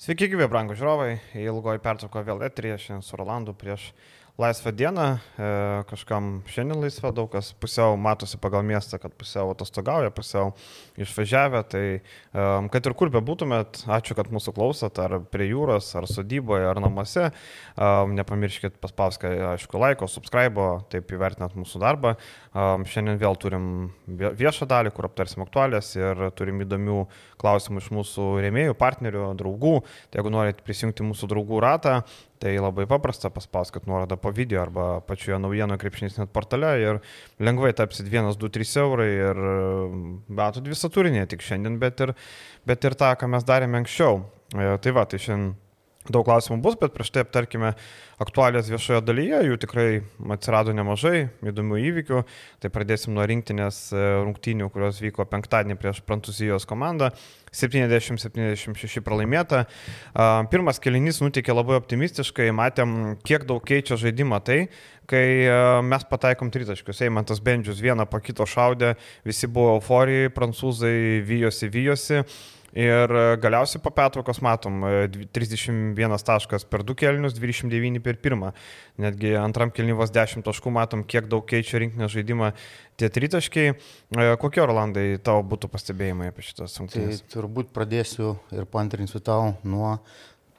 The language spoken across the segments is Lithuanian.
Sveiki, gyvi, brangų žiūrovai. Ilgoji pertrauka vėl etrija šiandien su Rolandu prieš laisvą dieną, e, kažkam šiandien laisva, daug kas pusiau matosi pagal miestą, kad pusiau atostogauja, pusiau išvažiavę, tai e, kad ir kur bebūtumėt, ačiū, kad mūsų klausot, ar prie jūros, ar sodyboje, ar namuose, e, nepamirškit paspauską, aišku, laiko, subscribe, taip įvertinat mūsų darbą. Šiandien vėl turim viešą dalį, kur aptarsim aktualės ir turim įdomių klausimų iš mūsų rėmėjų, partnerių, draugų. Tai jeigu norit prisijungti mūsų draugų ratą, Tai labai paprasta, paspauskit nuorodą po video arba pačioje naujienų krepšinis net portale ir lengvai tapsit 1, 2, 3 eurai ir matot visą turinį, tik šiandien, bet ir, bet ir tą, ką mes darėme anksčiau. E, tai va, tai šiandien daug klausimų bus, bet prieš tai aptarkime aktualijas viešoje dalyje, jų tikrai atsirado nemažai įdomių įvykių. Tai pradėsim nuo rinktinės e, rungtynių, kurios vyko penktadienį prieš Prancūzijos komandą. 70-76 pralaimėta. Pirmas kelinys nutikė labai optimistiškai, matėm, kiek daug keičia žaidimą tai, kai e, mes pataikom tritaškius. Eimantas Bendžius vieną po kito šaudė, visi buvo euforijai, prancūzai vyjosi, vyjosi. Ir e, galiausiai po pertraukos matom 31 e, taškas per du kelnius, 29 per pirmą. Netgi antram kelnyvos 10 taškų matom, kiek daug keičia rinkinio žaidimą tie tritaškiai. E, kokie Rolandai tavo būtų pastebėjimai apie šitas rungtynes? Tai turbūt pradėsiu ir pantrinsiu tau nuo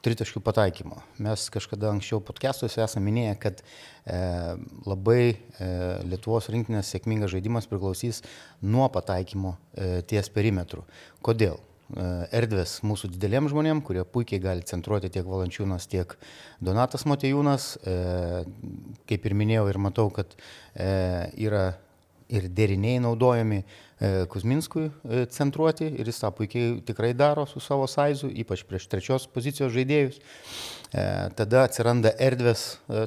tritaškių pataikymo. Mes kažkada anksčiau podcastuose esame minėję, kad e, labai e, Lietuvos rinkinės sėkmingas žaidimas priklausys nuo pataikymo e, ties perimetru. Kodėl? E, erdvės mūsų dideliem žmonėm, kurie puikiai gali centruoti tiek Valančiūnas, tiek Donatas Motejūnas. E, kaip ir minėjau ir matau, kad e, yra ir deriniai naudojami Kuzminskui centruoti ir jis tą puikiai tikrai daro su savo saizu, ypač prieš trečios pozicijos žaidėjus. Tada atsiranda erdvės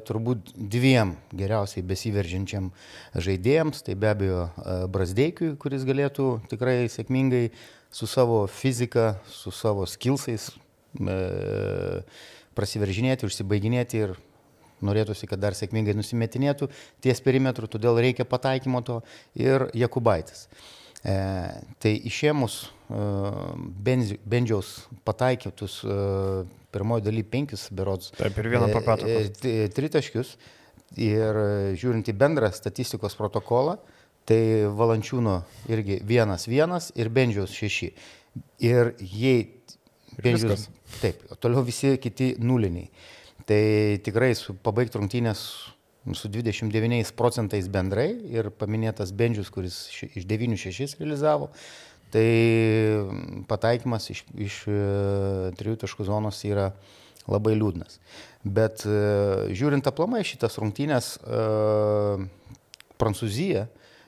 turbūt dviem geriausiai besiveržiančiam žaidėjams, tai be abejo Brasdeikiui, kuris galėtų tikrai sėkmingai su savo fizika, su savo skilsais e, prasiveržinėti, užsibaiginėti ir norėtųsi, kad dar sėkmingai nusimetinėtų ties perimetru, todėl reikia pataikymo to ir Jakubaitis. E, tai išėmus e, Bendžiaus pataikytus e, pirmoji daly penkis berods. Taip, ir vieną papatą. E, e, tritaškius. Ir žiūrint į bendrą statistikos protokolą, tai Valančiūno irgi vienas vienas ir Bendžiaus šeši. Ir jei Bendžiaus. Taip, toliau visi kiti nuliniai. Tai tikrai pabaigti rungtynės su 29 procentais bendrai ir paminėtas Bendžius, kuris iš 9-6 realizavo, tai pataikymas iš, iš e, trijų taškų zonos yra labai liūdnas. Bet e, žiūrint aplamai šitas rungtynės, e, Prancūzija,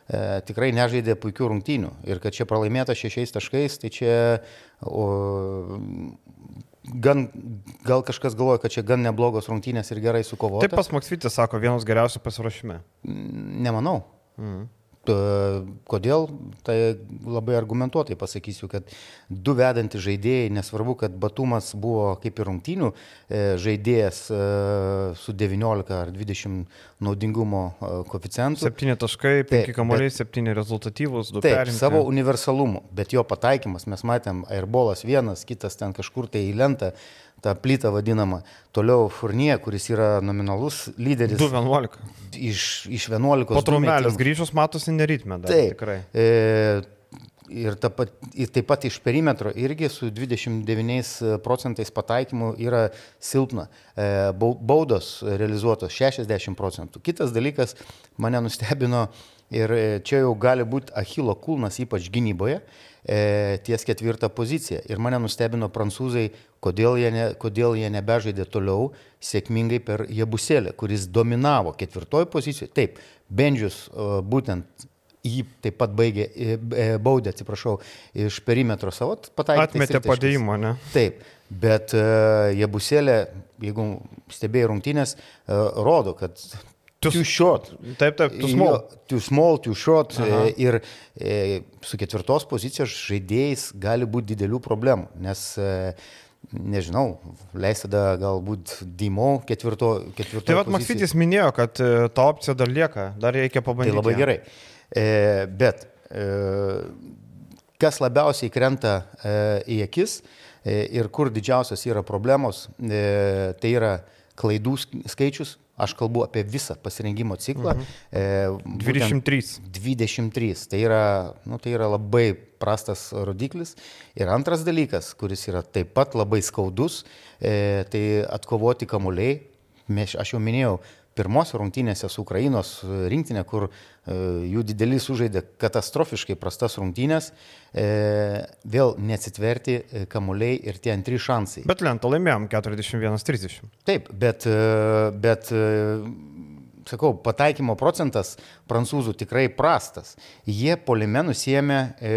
e, tikrai nežaidė puikių rungtynių. Ir kad čia pralaimėta šešiais taškais, tai čia o, gan, gal kažkas galvoja, kad čia gan neblogos rungtynės ir gerai sukovojo. Taip pas Maksvitis sako, vienas geriausių pasiruošime. Nemanau. Mhm. Kodėl? Tai labai argumentuotai pasakysiu, kad du vedantys žaidėjai, nesvarbu, kad Batumas buvo kaip ir rungtynių e, žaidėjas e, su 19 ar 20 naudingumo e, koficientu. 7 taškai, 5 kamuoliai, 7 rezultatyvus, 2 perimti. Savo universalumu, bet jo pataikymas, mes matėm, airbolas vienas, kitas ten kažkur tai į lentą tą plytą vadinamą. Toliau Furnie, kuris yra nominalus lyderis. 2-11. Iš, iš 11. Po trumelės grįžus matosi neritme dar. Taip, tikrai. E, Ir, ta pat, ir taip pat iš perimetro irgi su 29 procentais pataikymu yra silpna. E, baudos realizuotos 60 procentų. Kitas dalykas mane nustebino ir čia jau gali būti Achilo kulnas, ypač gynyboje e, ties ketvirtą poziciją. Ir mane nustebino prancūzai, kodėl jie, ne, kodėl jie nebežaidė toliau sėkmingai per Jebusėlę, kuris dominavo ketvirtoje pozicijoje. Taip, Bendžius e, būtent jį taip pat baigė, e, e, baudė, atsiprašau, iš perimetro savo pataikymą. Atmetė padėjimą, ne? Taip, bet uh, Jebusėlė, jeigu stebėjai rungtynės, uh, rodo, kad Too, short. Taip, taip, too small. Jo, too small, too short. Aha. E, ir e, su ketvirtos pozicijos žaidėjais gali būti didelių problemų, nes e, nežinau, leis tada galbūt Dimo ketvirto. ketvirto tai vad Maksytis minėjo, kad e, ta opcija dar lieka, dar reikia pabandyti. Tai labai gerai. E, bet e, kas labiausiai krenta e, į akis, ir kur didžiausios yra problemos, tai yra klaidų skaičius, aš kalbu apie visą pasirengimo ciklą. Mhm. 23. 23. Tai yra, nu, tai yra labai prastas rodiklis. Ir antras dalykas, kuris yra taip pat labai skaudus, tai atkovoti kamuoliai. Aš jau minėjau, pirmose rungtynėse su Ukrainos rinktinė, kur e, jų dideli sužaidė katastrofiškai prastas rungtynės, e, vėl neatsitverti e, kamuoliai ir tie antri šansai. Bet lentą laimėjom 41-30. Taip, bet, bet sakau, pataikymo procentas prancūzų tikrai prastas. Jie polime nusėmė e,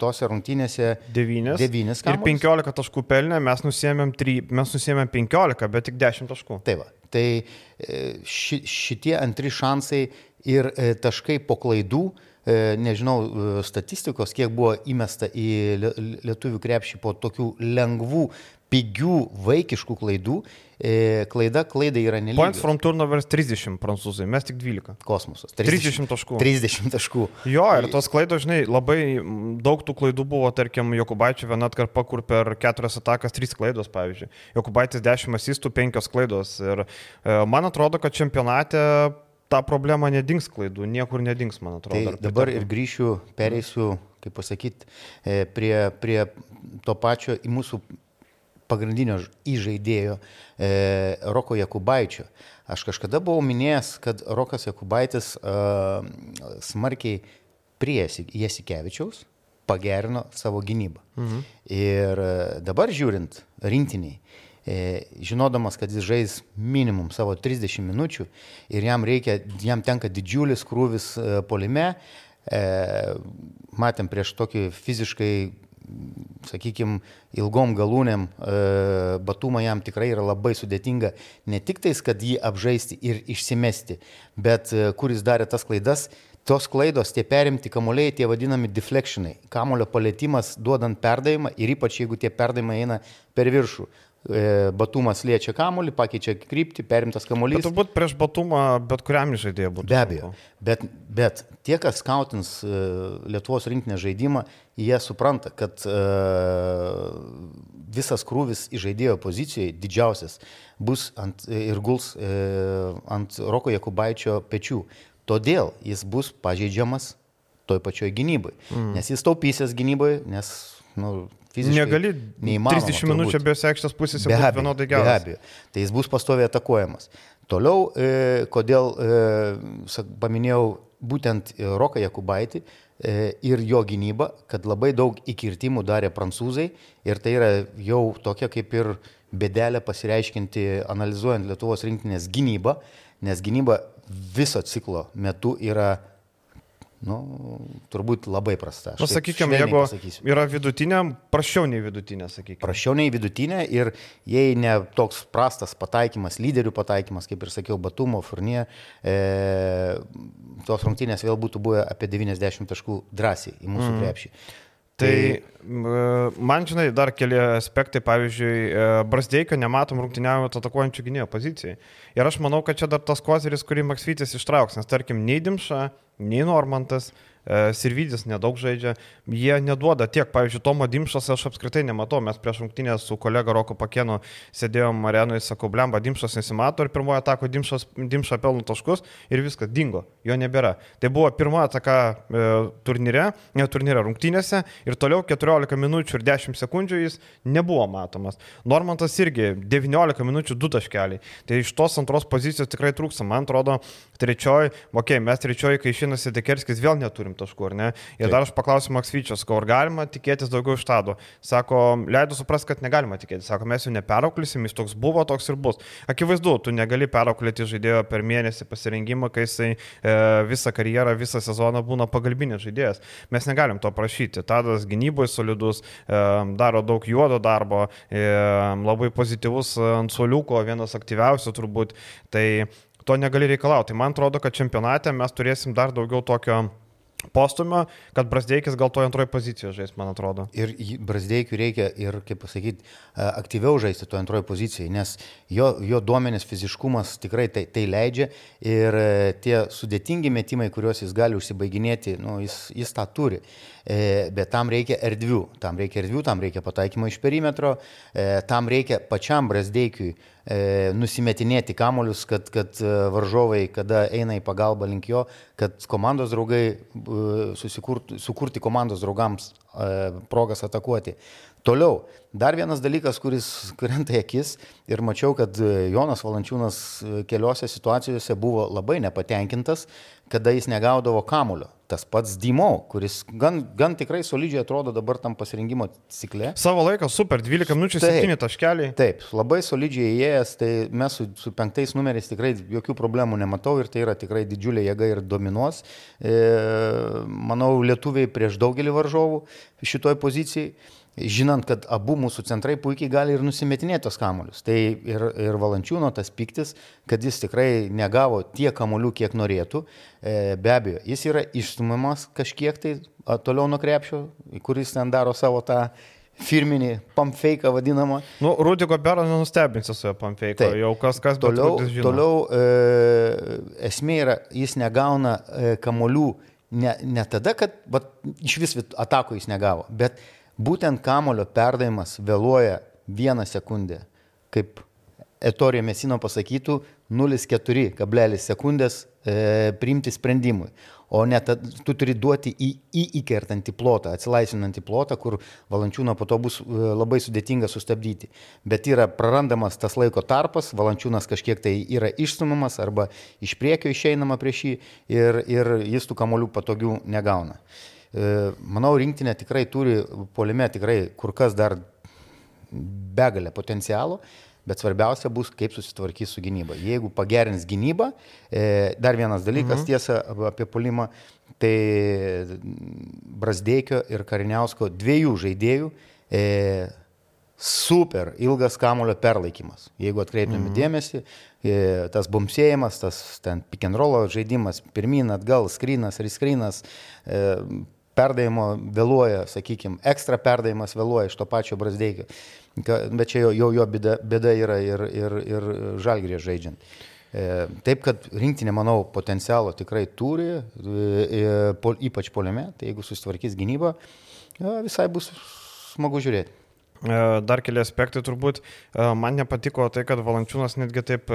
tose rungtynėse 9. 9 ir 15 taškų pelnė, mes nusėmėm, 3, mes nusėmėm 15, bet tik 10 taškų. Taip, va. Tai e, ši, šitie antri šansai ir e, taškai po klaidų, nežinau statistikos, kiek buvo įmesta į lietuvių krepšį po tokių lengvų, pigių, vaikiškų klaidų. Klaida klaidai yra nelygi. Points from turnovers 30 prancūzai, mes tik 12. Kosmosas. 30, 30 taškų. 30 taškų. Jo, ir tos klaidos, žinai, labai daug tų klaidų buvo, tarkim, Jokubaičio viena atkarpa, kur per keturias atakas 3 klaidos, pavyzdžiui. Jokubaitis 10 asistų, 5 klaidos. Ir e, man atrodo, kad čempionate ta problema nedings klaidų, niekur nedings, man atrodo. Tai dabar ir grįšiu, pereisiu, kaip pasakyti, e, prie, prie to pačio į mūsų pagrindinio įžaidėjo e, Roko Jakubaičio. Aš kažkada buvau minėjęs, kad Rokas Jakubaitis e, smarkiai prie Jasikevičiaus pagerino savo gynybą. Mhm. Ir e, dabar žiūrint rinktiniai, žinodamas, kad jis žais minimum savo 30 minučių ir jam, reikia, jam tenka didžiulis krūvis e, polime, matėm prieš tokį fiziškai sakykime, ilgom galūnėm e, batumą jam tikrai yra labai sudėtinga ne tik tais, kad jį apžaisti ir išsimesti, bet e, kuris darė tas klaidas, tos klaidos, tie perimti kamuoliai, tie vadinami deflectionai, kamulio palėtimas duodant perdavimą ir ypač jeigu tie perdavimai eina per viršų. E, batumas liečia kamuolį, pakeičia kryptį, perimtas kamuolys. Bet turbūt prieš batumą bet kuriam žaidėjui būtų. Be abejo. Bet, bet tie, kas skautins e, Lietuvos rinkinę žaidimą, jie supranta, kad uh, visas krūvis į žaidėjo pozicijoje didžiausias bus ant, ir guls uh, ant Roko Jakubaičio pečių. Todėl jis bus pažeidžiamas toj pačioj gynybai. Mm. Nes jis taupysės gynybai, nes nu, fiziškai. Negali neįmanoma. 30 minučių be sekštas pusės be abejo, vienodai geras. Be abejo. Tai jis bus pastoviai atakuojamas. Toliau, e, kodėl e, paminėjau būtent Roką Jakubaitį e, ir jo gynybą, kad labai daug įkirtimų darė prancūzai ir tai yra jau tokia kaip ir bėdelė pasireiškinti analizuojant Lietuvos rinktinės gynybą, nes gynyba viso ciklo metu yra Nu, turbūt labai prasta. Na, sakykime, jeigu pasakysiu. yra vidutinė, prašiau nei vidutinė, sakykime. Prašiau nei vidutinė ir jei ne toks prastas pataikymas, lyderių pataikymas, kaip ir sakiau, Batumo, Furnie, e, tos rungtynės vėl būtų buvę apie 90 taškų drąsiai į mūsų mm. krepšį. Tai, tai man, žinai, dar keli aspektai, pavyzdžiui, e, Brasdeikio nematom rungtyniavimo atakuojančių gynėjo pozicijai. Ir aš manau, kad čia dar tas kozeris, kurį Maksvytis ištrauks, nes tarkim, nei Dimša, nei Normantas, Sirvidis nedaug žaidžia, jie neduoda tiek, pavyzdžiui, Tomo Dimšas aš apskritai nematau, mes prieš rungtynę su kolega Roku Pakėnu sėdėjom arenoje, sakau, blemba, Dimšas nesimato. Ir pirmoje atako Dimšas, Dimša pelno taškus ir viskas dingo, jo nebėra. Tai buvo pirma ataka e, turnyre, ne turnyre rungtynėse. Ir toliau 14 minučių ir 10 sekundžių jis nebuvo matomas. Normantas irgi 19 minučių 2 taškeliai. Tai iš tos antros pozicijos tikrai trūksta, man atrodo, trečioji, okei, okay, mes trečioji, kai išinasi Dekerskis, vėl neturim taškų, ar ne? Ir Taip. dar aš paklausiu Maksvyčios, ar galima tikėtis daugiau iš tado. Sako, leido suprasti, kad negalima tikėtis. Sako, mes jų neperauklysim, jis toks buvo, toks ir bus. Akivaizdu, tu negali perauklėti žaidėjo per mėnesį pasirinkimą, kai jisai e, visą karjerą, visą sezoną būna pagalbinis žaidėjas. Mes negalim to prašyti. Tadas gynyboje solidus, e, daro daug juodo darbo, e, labai pozityvus ant suoliuko, vienas aktyviausių turbūt. Tai to negali reikalauti. Man atrodo, kad čempionate mes turėsim dar daugiau tokio postumio, kad Brasdeikis gal toje antroje pozicijoje žais, man atrodo. Ir Brasdeikiui reikia ir, kaip pasakyti, aktyviau žaisti toje antroje pozicijoje, nes jo, jo duomenės fiziškumas tikrai tai, tai leidžia ir e, tie sudėtingi metimai, kuriuos jis gali užsibaiginėti, nu, jis, jis tą turi. E, bet tam reikia erdvių, tam reikia erdvių, tam reikia pataikymo iš perimetro, e, tam reikia pačiam Brasdeikiui e, nusimetinėti kamolius, kad, kad e, varžovai, kada eina į pagalbą link jo, kad komandos draugai e, susikurti, sukurti komandos draugams e, progas atakuoti. Toliau, dar vienas dalykas, kuris krenta į akis ir mačiau, kad Jonas Valančiūnas keliose situacijose buvo labai nepatenkintas, kada jis negaudavo kamulio. Tas pats Dimo, kuris gan, gan tikrai solidžiai atrodo dabar tam pasirinkimo cikle. Savo laiką super, 12 minučių, 7 taškeliai. Taip, labai solidžiai įėjęs, tai mes su, su penktais numeriais tikrai jokių problemų nematau ir tai yra tikrai didžiulė jėga ir dominuos. E, manau, lietuviai prieš daugelį varžovų šitoj pozicijai žinant, kad abu mūsų centrai puikiai gali ir nusimetinėti tos kamuolius. Tai ir, ir Valančiūno tas piktis, kad jis tikrai negavo tiek kamuolių, kiek norėtų, e, be abejo, jis yra išstumiamas kažkiek tai toliau nuo krepšio, kuris ten daro savo tą firminį pumpfeiką vadinamą. Nu, Rūdį Goberą nenustebinsi su jo pumpfeiką, jau kas kas toliau. Toliau e, esmė yra, jis negauna e, kamolių ne, ne tada, kad va, iš vis atako jis negavo, bet Būtent kamulio perdavimas vėluoja vieną sekundę, kaip Etorija Mesino pasakytų, 0,4 sekundės e, priimti sprendimui. O ne ta, tu turi duoti į, į įkertantį plotą, atsilaisvinantį plotą, kur valančiūną po to bus e, labai sudėtinga sustabdyti. Bet yra prarandamas tas laiko tarpas, valančiūnas kažkiek tai yra išstumiamas arba iš priekio išeinama prieš jį ir, ir jis tų kamolių patogių negauna. E, manau, rinktinė tikrai turi polime tikrai kur kas dar begalę potencialo, bet svarbiausia bus, kaip susitvarkys su gynyba. Jeigu pagerins gynybą, e, dar vienas dalykas mhm. tiesa apie polimą, tai Brasdeikio ir Kariniausko dviejų žaidėjų e, super ilgas kamulio perlaikymas. Jeigu atkreiptumėte mhm. dėmesį, tas bumsėjimas, tas ten pick and roll žaidimas, pirmin, atgal, skrynas, riskrynas, perdavimo vėluoja, sakykime, ekstra perdavimas vėluoja iš to pačio Brasdeikio. Bet čia jau jo, jo bėda, bėda yra ir, ir, ir žalgrė žaidžiant. E, taip, kad rinktinė, manau, potencialo tikrai turi, e, e, ypač poliame, tai jeigu susitvarkys gynybą, visai bus smagu žiūrėti. Dar keli aspektai turbūt. Man nepatiko tai, kad Valančiūnas netgi taip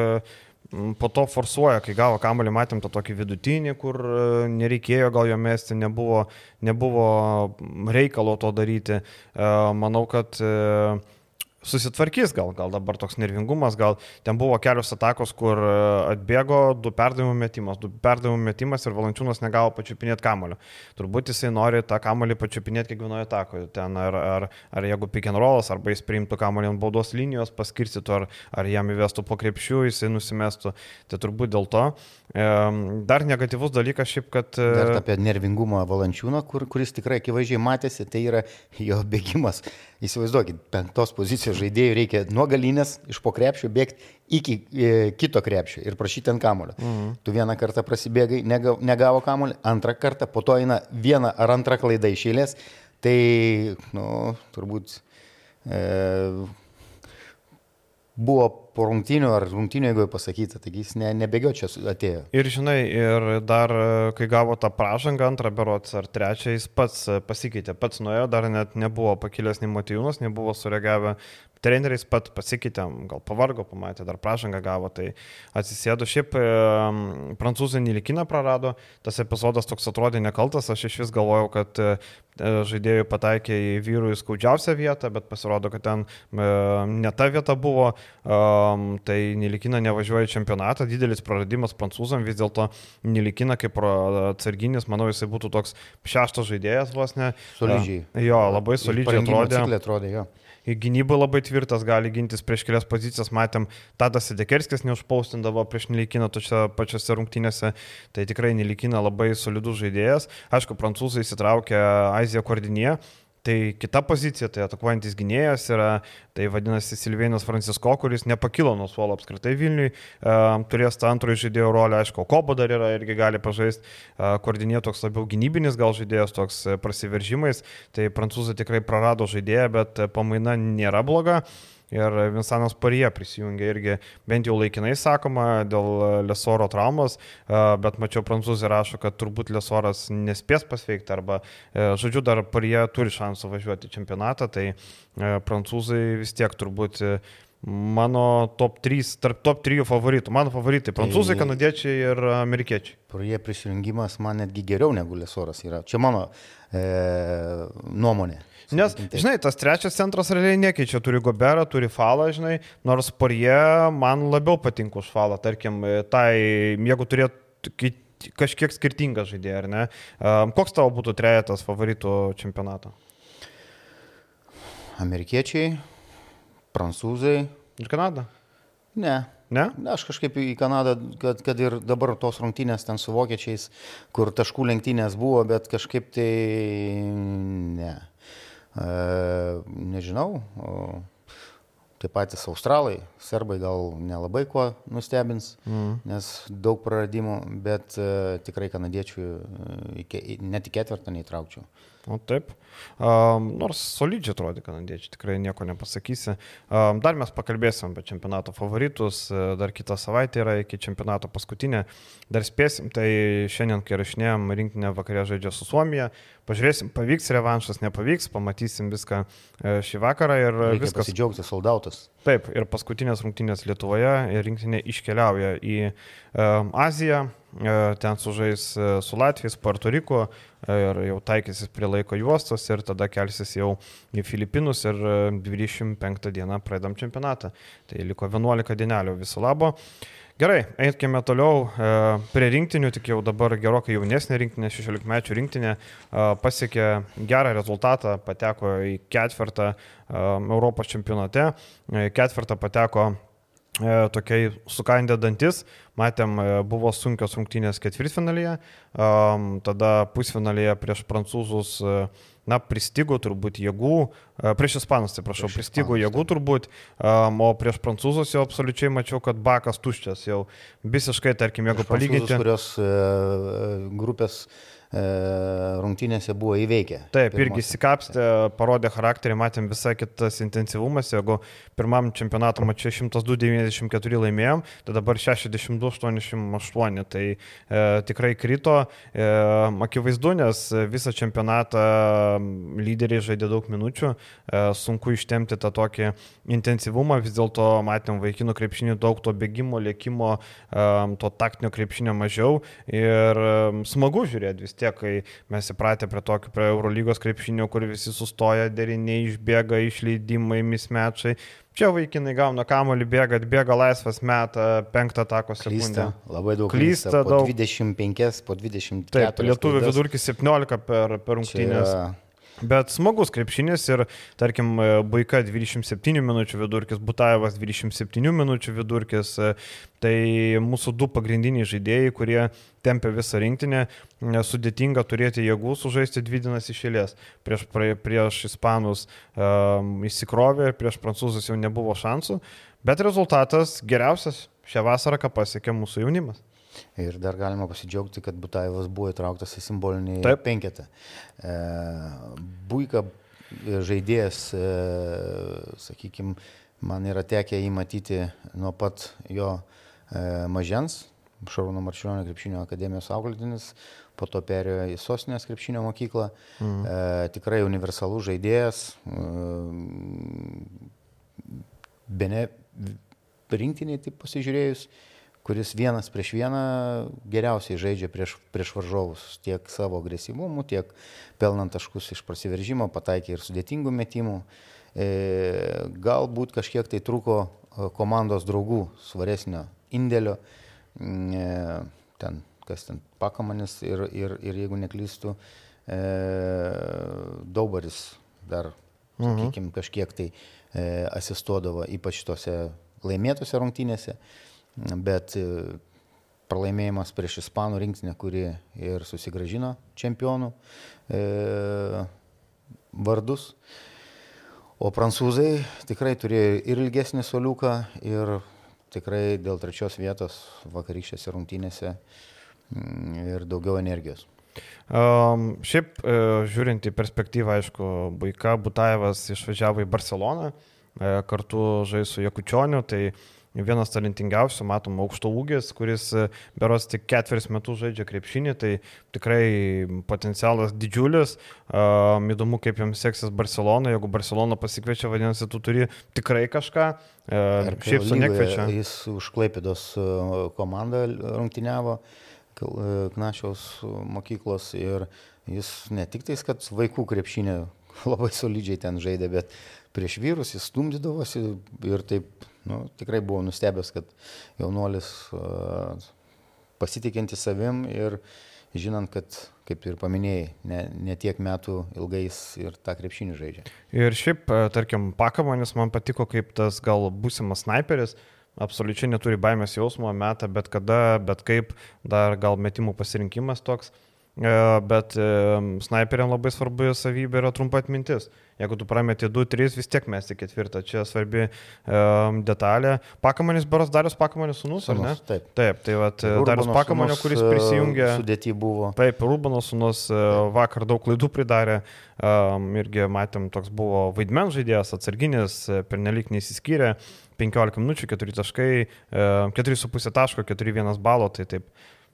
po to forsuoja, kai gavo kamalį, matėm tą tokį vidutinį, kur e, nereikėjo gal jo mesti, nebuvo, nebuvo reikalo to daryti. E, manau, kad e, susitvarkys, gal, gal dabar toks nervingumas, gal ten buvo kelios atakos, kur e, atbėgo du perdavimų metimas, du perdavimų metimas ir Valančiūnas negavo pačiupinėti kamulio. Turbūt jisai nori tą kamulį pačiupinėti kiekvienoje atakoje. Ten ar, ar, ar jeigu pick and rollas, arba jis priimtų kamulį ant baudos linijos, paskirstytų, ar, ar jam įvestų po krepšių, jisai nusimestų. Tai turbūt dėl to. Dar negatyvus dalykas šiaip, kad... E, dar apie nervingumą Valančiūno, kur, kuris tikrai akivaizdžiai matėsi, tai yra jo bėgimas. Įsivaizduokit, penktos pozicijos žaidėjų reikia nuo galinės iš po krepšio bėgti iki e, kito krepšio ir prašyti ant kamulio. Mhm. Tu vieną kartą prasibėgai, negavo, negavo kamulio, antrą kartą, po to eina viena ar antra klaida iš eilės, tai, nu, turbūt e, buvo po rungtinių ar rungtinių, jeigu pasakyta, taigi jis ne, nebėgio čia atėjo. Ir žinai, ir dar, kai gavo tą pražangą, antrą berots ar trečią, jis pats pasikeitė, pats nuėjo, dar net nebuvo pakilęs nei motyvūnas, nebuvo sureagavę treneriais pat pasikeitėm, gal pavargo, pamatė, dar pražangą gavo, tai atsisėdo. Šiaip e, prancūzai nelikiną prarado, tas epizodas toks atrodė nekaltas, aš iš vis galvojau, kad e, žaidėjų pataikė į vyrų įskaudžiausią vietą, bet pasirodo, kad ten e, ne ta vieta buvo, e, tai nelikina nevažiuoja į čempionatą, didelis praradimas prancūzam, vis dėlto nelikina kaip atsarginis, manau, jisai būtų toks šeštas žaidėjas vos ne. Solidžiai. Jo, labai solidžiai atrodė. atrodė jo gynyba labai tvirtas, gali gintis prieš kelias pozicijas, matėm, Tadas Sedekerskis neužpaustindavo prieš Nelikiną točiose pačiose rungtynėse, tai tikrai Nelikina labai solidus žaidėjas. Aišku, prancūzai įsitraukė Aziją Kordinėje, Tai kita pozicija, tai atakuojantis gynėjas yra, tai vadinasi Silvėnas Francisko, kuris nepakilo nuo suolo apskritai Vilniui, turės tą antrojo žaidėjo rolę, aišku, Kobo dar yra irgi gali pažaisti, koordinėti toks labiau gynybinis gal žaidėjas, toks prasiveržimais, tai prancūzai tikrai prarado žaidėją, bet pamaina nėra bloga. Ir Vinsanas Parija prisijungė irgi, bent jau laikinai sakoma, dėl Lesoro traumos, bet mačiau prancūzai rašo, kad turbūt Lesoras nespės pasveikti arba, e, žodžiu, dar Parija turi šansų važiuoti į čempionatą, tai e, prancūzai vis tiek turbūt e, mano top 3, tarp top 3 favoritų. Mano favoritai - prancūzai, tai, kanadiečiai ir amerikiečiai. Praie prisijungimas man netgi geriau negu Lesoras yra. Čia mano e, nuomonė. Nes, žinai, tas trečias centras realiai nekeičia, turi Goberą, turi Falą, žinai, nors Porie man labiau patinka už Falą, tarkim, tai, jeigu turėtų kažkiek skirtingą žaidėją, ar ne? Koks tavo būtų trejetas favoritų čempionato? Amerikiečiai, prancūzai. Ir Kanada? Ne. Ne? Aš kažkaip į Kanadą, kad, kad ir dabar tos rungtynės ten su vokiečiais, kur taškų lenktynės buvo, bet kažkaip tai ne. Nežinau, tie patys australai, serbai gal nelabai kuo nustebins, mm. nes daug praradimų, bet tikrai kanadiečių net į ketvirtą neįtraukčiau. O taip. Um, nors solidžiai atrodo kanadiečiai, tikrai nieko nepasakysi. Um, dar mes pakalbėsim apie čempionato favoritus, dar kitą savaitę yra iki čempionato paskutinė. Dar spėsim, tai šiandien, kai rašinėjom, rinktinė vakarė žaidžia su Suomija. Pažiūrėsim, pavyks revanšas, nepavyks, pamatysim viską e, šį vakarą ir Reikia viskas. Pasidžiaugti soldautas. Taip, ir paskutinės rungtynės Lietuvoje ir rinktinė iškeliauja į um, Aziją, ten sužais su Latvijais, Puerto Riku ir jau taikysis prie laiko juostos ir tada kelsis jau į Filipinus ir 25 dieną pradedam čempionatą. Tai liko 11 dienelių viso labo. Gerai, eikime toliau e, prie rinktinių, tik jau dabar gerokai jaunesnė rinktinė, 16 mečių rinktinė, e, pasiekė gerą rezultatą, pateko į ketvirtą e, Europos čempionate, ketvirtą pateko tokiai sukandė dantis, matėm, buvo sunkios rungtynės ketvirtfinalyje, tada pusfinalyje prieš prancūzus na, pristigo turbūt jėgų, e, prieš ispanus, tai prašau, prieš pristigo ispanus, jėgų turbūt, o prieš prancūzus jau absoliučiai mačiau, kad bakas tuščias, jau. Visiškai, tarkim, jeigu palyginti. Kurios e, grupės E, rungtynėse buvo įveikę. Taip, pirmose. irgi įsikapstė, parodė charakterį, matėm visai kitas intensyvumas, jeigu pirmam čempionato mačiu 102-94 laimėjom, tai dabar 62-88, tai e, tikrai krito, e, akivaizdu, nes visą čempionatą lyderiai žaidė daug minučių, e, sunku ištemti tą tokį intensyvumą, vis dėlto matėm vaikinų krepšinių daug to bėgimo, lėkimo, e, to taktinio krepšinio mažiau ir e, smagu žiūrėti vis tiek tiek, kai mes įpratę prie tokio, prie Eurolygos krepšinio, kur visi sustoja, deriniai išbėga, išleidimai, mismečiai. Čia vaikinai gauna kamolį, bėga, atbėga laisvas metą, penktą tako sekundę. Klysta, labai daug. Klysta, klysta daug. 25, po 20. Taip, lietuvių vidurkis 17 per, per rungtynės. Čia Bet smagus krepšinis ir, tarkim, Baika 27 minučių vidurkis, Butaevas 27 minučių vidurkis, tai mūsų du pagrindiniai žaidėjai, kurie tempia visą rinktinę, sudėtinga turėti jėgų sužaisti dvi dienas išėlės. Prieš, prie, prieš Ispanus um, įsikrovė, prieš Prancūzus jau nebuvo šansų, bet rezultatas geriausias šią vasarą, ką pasiekė mūsų jaunimas. Ir dar galima pasidžiaugti, kad Butaivas buvo įtrauktas į simbolinį Taip. penketą. E, Buika žaidėjas, e, sakykime, man yra tekę jį matyti nuo pat jo e, mažens, Šarūno Marčiulionio krepšinio akademijos auklėtinis, po to perėjo į Sostinės krepšinio mokyklą. Mm. E, tikrai universalus žaidėjas. E, Bene rinktiniai, taip pasižiūrėjus, e, kuris vienas prieš vieną geriausiai žaidžia prieš, prieš varžovus, tiek savo agresyvumu, tiek pelnant taškus iš prasiveržimo, pataikė ir sudėtingų metimų. E, galbūt kažkiek tai truko e, komandos draugų svaresnio indėlio, mm, e, ten, kas ten pakamanis ir, ir, ir jeigu neklystu, e, Daubaris dar, mhm. sakykime, kažkiek tai e, asistuodavo, ypač tose laimėtose rungtynėse. E, bet e, pralaimėjimas prieš Ispanų rinktinę, kuri ir susigražino čempionų e, vardus. O prancūzai tikrai turėjo ir ilgesnį soliuką, ir tikrai dėl trečios vietos vakarykštėse rungtynėse mm, ir daugiau energijos. Um, šiaip, uh, žiūrint į perspektyvą, aišku, Baika Butaevas išvažiavo į Barceloną, uh, kartu žais su Jakučioniu, tai uh, vienas talentingiausių, matom, aukšto ūgis, kuris e, beros tik ketveris metus žaidžia krepšinį, tai tikrai potencialas didžiulis. Um, įdomu, kaip jiems seksis Barcelona, jeigu Barcelona pasikviečia, vadinasi, tu turi tikrai kažką. Uh, šiaip su nekviečia. Jis už Klaipėdos e, komandą rungtyniavo. Knašiaus mokyklos ir jis ne tik tais, kad vaikų krepšinį labai solidžiai ten žaidė, bet prieš vyrus jis stumdydavosi ir taip nu, tikrai buvau nustebęs, kad jaunuolis uh, pasitikinti savim ir žinant, kad, kaip ir paminėjai, ne, ne tiek metų ilgais ir tą krepšinį žaidžia. Ir šiaip, tarkim, Pakamanis man patiko kaip tas gal būsimas sniperis, absoliučiai neturi baimės jausmo, meta bet kada, bet kaip, dar gal metimų pasirinkimas toks. Bet snaiperiam labai svarbu savybė yra trumpa atmintis. Jeigu tu prameti 2-3, vis tiek mesti ketvirtą. Čia svarbi um, detalė. Pakamanis Baras Darius Pakamanis sunus, ar ne? Taip. Taip, tai vat, Darius Pakamanio, kuris prisijungė. Sudėti buvo. Taip, Rūbano sunus vakar daug klaidų pridarė. Um, irgi matėm, toks buvo vaidmens žaidėjas, atsarginis, pernelik neįsiskyrė. 15 minučių, 4 taškai, 4,5 taško, 4,1 balo, tai taip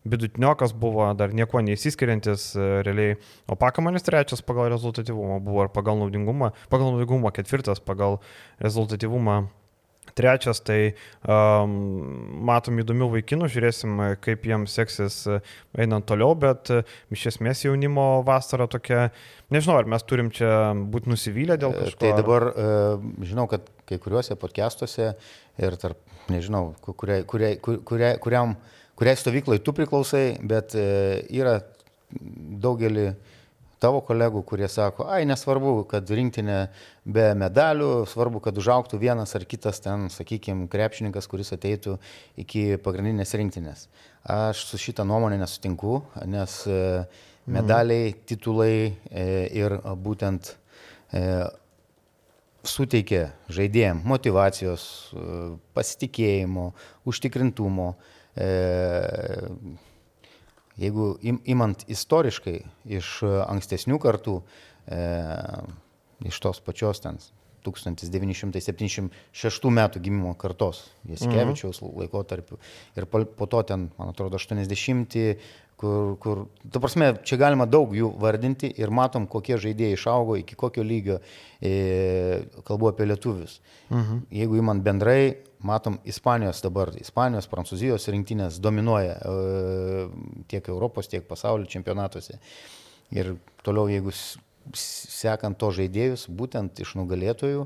vidutiniokas buvo, dar nieko neįsiskiriantis e, realiai, o Pakamanis trečias pagal rezultatyvumą buvo ir pagal naudingumą, pagal naudingumą ketvirtas pagal rezultatyvumą. Trečias, tai um, matom įdomių vaikinų, žiūrėsim, kaip jiems seksis e, einant toliau, bet uh, iš esmės jaunimo vasara tokia, nežinau, ar mes turim čia būti nusivylę dėl kažko. Tai dabar žinau, kad kai kuriuose podcastuose ir tarp, nežinau, kuriai, kuriai, kuriai, kuriam kuriai stovyklai tu priklausai, bet e, yra daugelį tavo kolegų, kurie sako, ai nesvarbu, kad rinktinė be medalių, svarbu, kad užauktų vienas ar kitas ten, sakykime, krepšininkas, kuris ateitų iki pagrindinės rinktinės. Aš su šitą nuomonę nesutinku, nes e, mhm. medaliai, titulai e, ir būtent suteikia žaidėjim motivacijos, pasitikėjimo, užtikrintumo. E, jeigu imant istoriškai iš ankstesnių kartų, e, iš tos pačios ten 1976 metų gimimo kartos, Jaskevičiaus mhm. laikotarpiu. Ir po to ten, man atrodo, 80, kur, kur, ta prasme, čia galima daug jų vardinti ir matom, kokie žaidėjai išaugo, iki kokio lygio, e, kalbu apie lietuvius. Mhm. Jeigu įman bendrai, matom Ispanijos dabar, Ispanijos, Prancūzijos rinktinės dominuoja e, tiek Europos, tiek pasaulio čempionatuose. Ir toliau, jeigu sekant to žaidėjus, būtent iš nugalėtojų,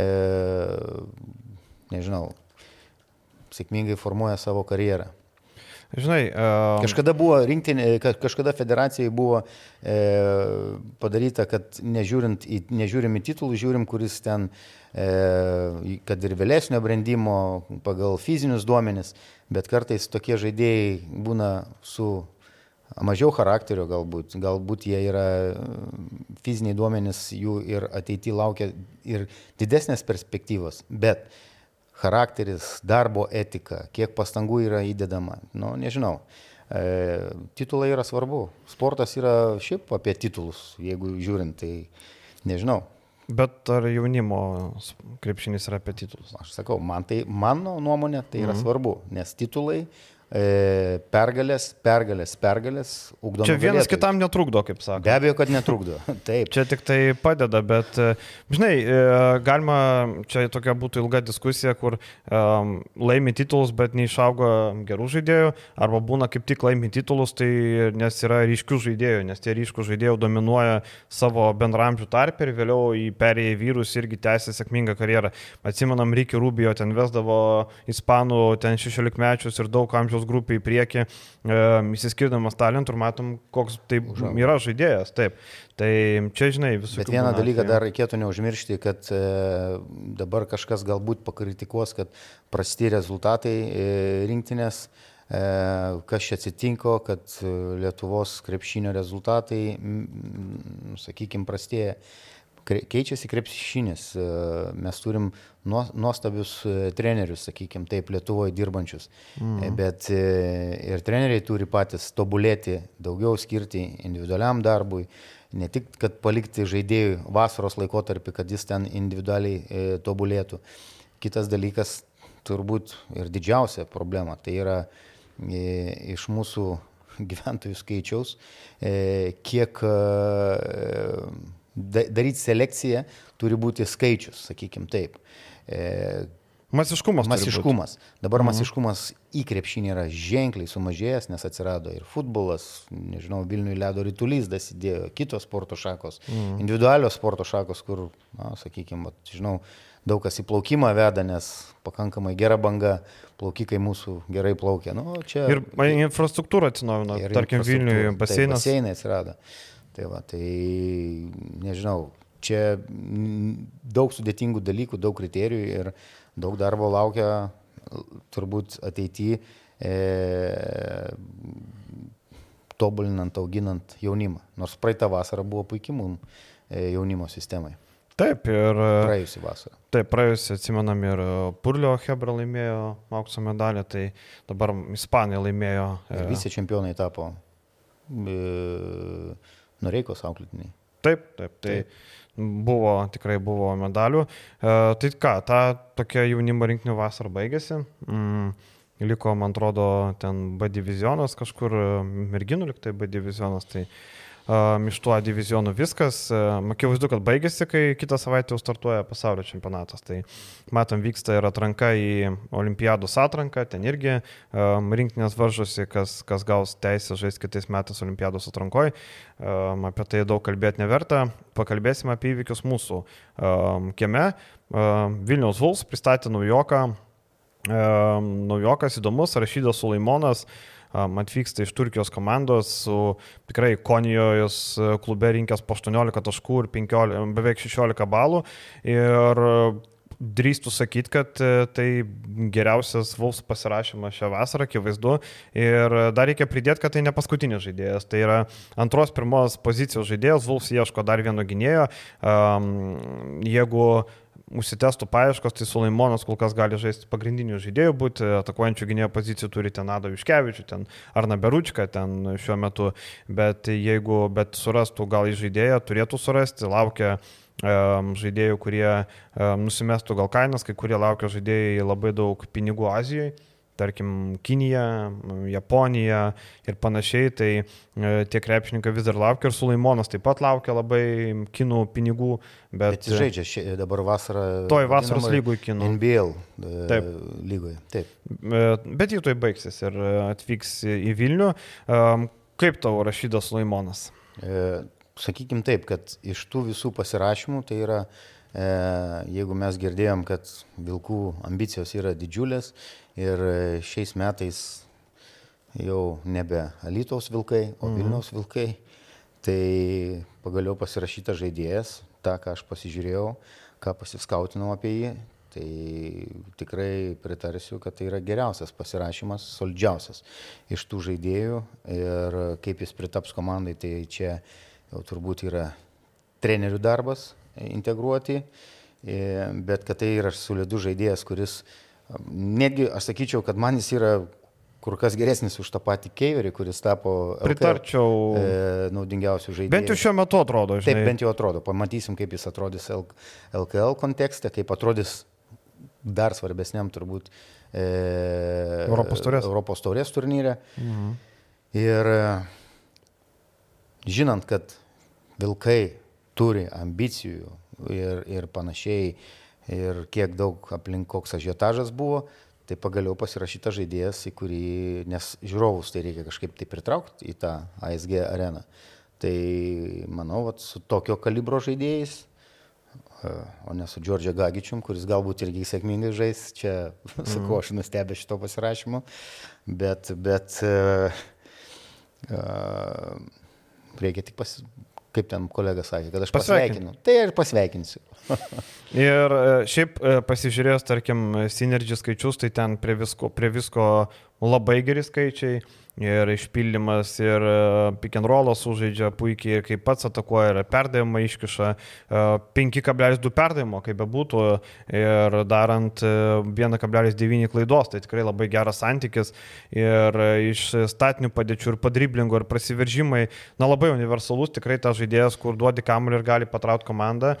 e, nežinau, sėkmingai formuoja savo karjerą. Žinai, um... kažkada buvo rinktinė, kažkada federacijai buvo e, padaryta, kad nežiūrint į, nežiūrim į titulų, žiūrim, kuris ten, e, kad ir vėlesnio brandimo pagal fizinius duomenis, bet kartais tokie žaidėjai būna su mažiau charakterio galbūt, galbūt jie yra fiziniai duomenys, jų ir ateityje laukia ir didesnės perspektyvos, bet charakteris, darbo etika, kiek pastangų yra įdedama. Nu, nežinau. E, titulai yra svarbu. Sportas yra šiaip apie titulus, jeigu žiūrint, tai nežinau. Bet ar jaunimo krepšinis yra apie titulus? Aš sakau, man tai, mano nuomonė, tai yra mhm. svarbu, nes titulai pergalės, pergalės, pergalės, ugdomas. Čia vienas galėtojai. kitam netrukdo, kaip sako. Be abejo, kad netrukdo. Taip. Čia tik tai padeda, bet, e, žinai, e, galima, čia tokia būtų ilga diskusija, kur um, laimi titulus, bet neišaugo gerų žaidėjų, arba būna kaip tik laimi titulus, tai nes yra ryškių žaidėjų, nes tie ryškių žaidėjų dominuoja savo bendramžių tarpę ir vėliau į perėję vyrus irgi tęsė sėkmingą karjerą. Atsimenam, Ryki Rubijo ten vesdavo ispanų, ten 16 mečius ir daug amžiaus amžiaus grupė į priekį, e, įsiskirdamas talentų ir matom, koks tai yra žaidėjas. Taip. Tai čia, žinai, visų. Bet vieną dalyką dar reikėtų neužmiršti, kad e, dabar kažkas galbūt pakritikuos, kad prasti rezultatai e, rinktinės e, kas čia atsitinko, kad e, Lietuvos krepšinio rezultatai, sakykime, prastėja. keičiasi krepšinis. E, mes turim nuostabius e, trenerius, sakykime, taip, Lietuvoje dirbančius. Mm. Bet ir treneriai turi patys tobulėti, daugiau skirti individualiam darbui. Ne tik, kad palikti žaidėjui vasaros laikotarpį, kad jis ten individualiai e, tobulėtų. Kitas dalykas, turbūt ir didžiausia problema, tai yra e, iš mūsų gyventojų skaičiaus, e, kiek e, daryti selekciją turi būti skaičius, sakykim taip. E, Masiškumas. Masiškumas. Dabar mhm. masiškumas į krepšinį yra ženkliai sumažėjęs, nes atsirado ir futbolas, nežinau, Vilniui ledo rytulys dasidėjo, kitos sporto šakos, mhm. individualios sporto šakos, kur, na, sakykime, žinau, daug kas į plaukimą veda, nes pakankamai gera banga, plaukikai mūsų gerai plaukia. Nu, čia, ir infrastruktūra atsinaujino, tarkim, Vilniuje baseinas. Tai baseinai atsirado. Tai va, tai nežinau, čia daug sudėtingų dalykų, daug kriterijų ir daug darbo laukia turbūt ateityje e, tobulinant, auginant jaunimą. Nors praeitą vasarą buvo puikiai mums e, jaunimo sistemai. Taip, ir. Praėjusią vasarą. Taip, praėjusią atsimenam ir Purlio Hebra laimėjo aukso medalį, tai dabar Ispanai laimėjo. Ir visi čempionai tapo. E, Noreikos auklėtiniai. Taip, taip, tai taip. Buvo, tikrai buvo medalių. E, tai ką, ta tokia jaunimo rinkinių vasara baigėsi. Mm, liko, man atrodo, ten B divizionas kažkur, merginų liktai B divizionas. Tai, uh, iš tuo divizionų viskas. Akivaizdu, kad baigėsi, kai kitą savaitę jau startuoja pasaulio čempionatas. Tai matom, vyksta ir atranka į olimpiados atranką, ten irgi um, rinktinės varžosi, kas, kas gaus teisę žaisti kitais metais olimpiados atrankoje. Um, apie tai daug kalbėti neverta. Pakalbėsime apie įvykius mūsų um, kieme. Um, Vilniaus Vuls pristatė naujoką. Um, naujokas įdomus, Rašydas Sulaimonas. Uh, atvyksta iš Turkijos komandos su tikrai Konijos e, klube rinkęs po 18 taškų ir 15, beveik 16 balų. Ir drįstų sakyti, kad e, tai geriausias Vulfs pasirašymas šią vasarą, akivaizdu. Ir dar reikia pridėti, kad tai ne paskutinis žaidėjas. Tai yra antros, pirmos pozicijos žaidėjas. Vulfs ieško dar vieno gynėjo. Um, jeigu užsitestų paieškos, tai Sulaimonas kol kas gali žaisti pagrindinių žaidėjų, būti atakuojančių gynėjo pozicijų turi ten Ado Viškevičių, ten Arna Beručką ten šiuo metu, bet jeigu bet surastų gal į žaidėją, turėtų surasti, laukia um, žaidėjų, kurie um, nusimestų gal kainas, kai kurie laukia žaidėjai labai daug pinigų Azijoje tarkim, Kinija, Japonija ir panašiai, tai e, tie krepšininkai vis dar laukia ir Sulaimonas taip pat laukia labai kinų pinigų. Bet, bet žaidžia ši, dabar vasarą. Toj vasaros lygoje kinų. NBL e, taip. lygoje. Taip. E, bet jį toj baigsis ir atvyks į Vilnių. Kaip tavo rašydas Sulaimonas? Sakykime taip, kad iš tų visų pasirašymų tai yra jeigu mes girdėjom, kad vilkų ambicijos yra didžiulės Ir e, šiais metais jau nebe Alytaus vilkai, o mhm. Vilniaus vilkai. Tai pagaliau pasirašytas žaidėjas, tą, ką aš pasižiūrėjau, ką pasiskautinau apie jį, tai tikrai pritarsiu, kad tai yra geriausias pasirašymas, solidžiausias iš tų žaidėjų ir kaip jis pritaps komandai, tai čia jau turbūt yra trenerių darbas integruoti, e, bet kad tai yra solidus žaidėjas, kuris Netgi aš sakyčiau, kad man jis yra kur kas geresnis už tą patį Keiverį, kuris tapo LKL, Pritarčiau. E, naudingiausių žaidėjų. Bent jau šiuo metu atrodo, žinai. Taip, bent jau atrodo. Pamatysim, kaip jis atrodys LKL kontekste, kaip atrodys dar svarbesniam turbūt e, Europos taurės, Europos taurės turnyre. Mhm. Ir e, žinant, kad vilkai turi ambicijų ir, ir panašiai, ir kiek daug aplink koks ažiotažas buvo, tai pagaliau pasirašyta žaidėjas, į kurį, nes žiūrovus tai reikia kažkaip tai pritraukti į tą ASG areną. Tai manau, vat, su tokio kalibro žaidėjais, e, o ne su Džordžia Gagičium, kuris galbūt irgi sėkmingai žais, čia mm. kuo aš nustebę šito pasirašymu, bet, bet uh, uh, reikia tik pas, kaip ten kolega sakė, kad aš pasveikinu. Tai ir pasveikinsiu. Ir e, šiaip e, pasižiūrėjęs, tarkim, Synergy skaičius, tai ten prie visko, prie visko labai geri skaičiai. Ir išpildymas, ir e, pick and rollas sužaidžia puikiai, ir kaip pats atakuoja, ir perdavimą iškiša. 5,2 perdavimo, kaip bebūtų, ir darant 1,9 klaidos, tai tikrai labai geras santykis. Ir iš statinių padėčių ir padriblingų ir prasiveržimai, na labai universalus, tikrai tas žaidėjas, kur duodi kamuolį ir gali patraukti komandą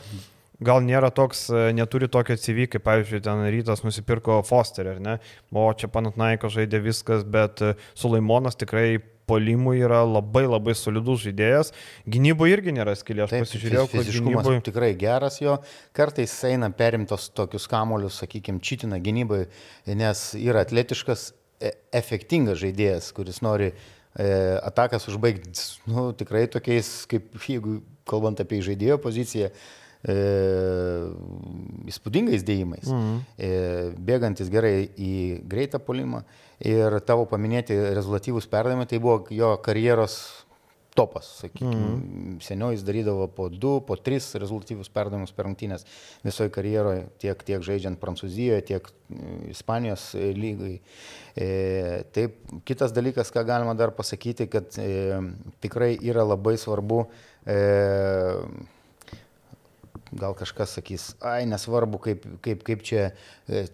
gal nėra toks, e, neturi tokio CV, kaip, pavyzdžiui, ten rytas nusipirko Fosterį, ar ne? O čia Panatnaiko žaidė viskas, bet e, Sulaimonas tikrai polimui yra labai labai solidus žaidėjas. Gynyboje irgi nėra skilė, aš Taip, pasižiūrėjau, kad fiziškumas gynyboje... tikrai geras jo, kartais eina perimtos tokius kamolius, sakykime, čitina gynyboje, nes yra atletiškas, e, efektingas žaidėjas, kuris nori e, atakas užbaigti, nu, tikrai tokiais, kaip jeigu kalbant apie žaidėjo poziciją, e, įspūdingais dėjimais, mhm. e, bėgantis gerai į greitą polimą ir tavo paminėti rezultatyvus perdavimai, tai buvo jo karjeros topas, sakykime. Mm. Seniau jis darydavo po 2, po 3 rezultatyvus perdavimus per rungtynės visoje karjeroje, tiek, tiek žaidžiant Prancūzijoje, tiek e, Ispanijos e, lygai. E, taip, kitas dalykas, ką galima dar pasakyti, kad e, tikrai yra labai svarbu e, gal kažkas sakys, ai, nesvarbu, kaip, kaip, kaip čia, e,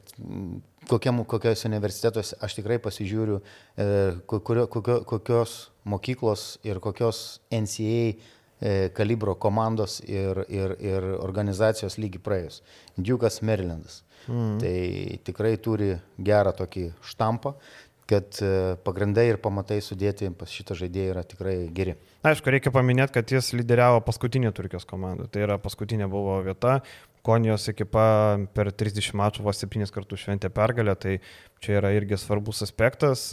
kokiam, kokios universitetuose, aš tikrai pasižiūriu, e, kurio, kokio, kokios mokyklos ir kokios NCA e, kalibro komandos ir, ir, ir organizacijos lygi praėjus. Džiugas Marylandas. Mm. Tai tikrai turi gerą tokį štampą kad e, pagrindai ir pamatai sudėti pas šitą žaidėją yra tikrai geri. Aišku, reikia paminėti, kad jis lyderiavo paskutinį Turkijos komandą. Tai yra paskutinė buvo vieta. Konijos ekipa per 30 mačų vos 7 kartų šventė pergalę, tai čia yra irgi svarbus aspektas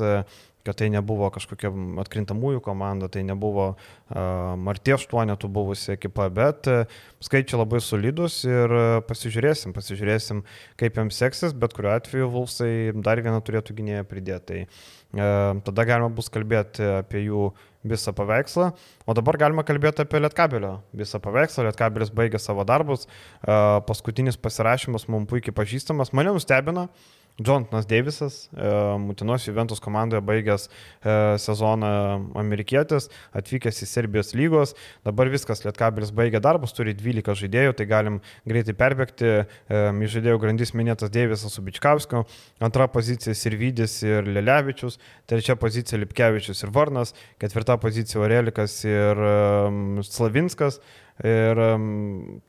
kad tai nebuvo kažkokia atkrintamųjų komanda, tai nebuvo uh, Martie 8 buvusi ekipa, bet uh, skaičiai labai solidus ir uh, pasižiūrėsim, pasižiūrėsim, kaip jiems seksis, bet kuriuo atveju Vulsai dar vieną turėtų gynėją pridėti. Tai uh, tada galima bus kalbėti apie jų visą paveikslą, o dabar galima kalbėti apie Lietkabelio visą paveikslą. Lietkabelis baigė savo darbus, uh, paskutinis pasirašymas mums puikiai pažįstamas, mane nustebino. Uh, Jonathanas Davisas, e, Mutinos Juventus komandoje baigęs e, sezoną amerikietis, atvykęs į Serbijos lygos, dabar viskas, Lietkabilis baigė darbus, turi 12 žaidėjų, tai galim greitai perbėgti, e, iš žaidėjų grandis minėtas Davisas su Bičkauskiu, antra pozicija Sirvidis ir Lelevičius, trečia pozicija Lipkevičius ir Varnas, ketvirta pozicija Orelikas ir Slavinskas, Ir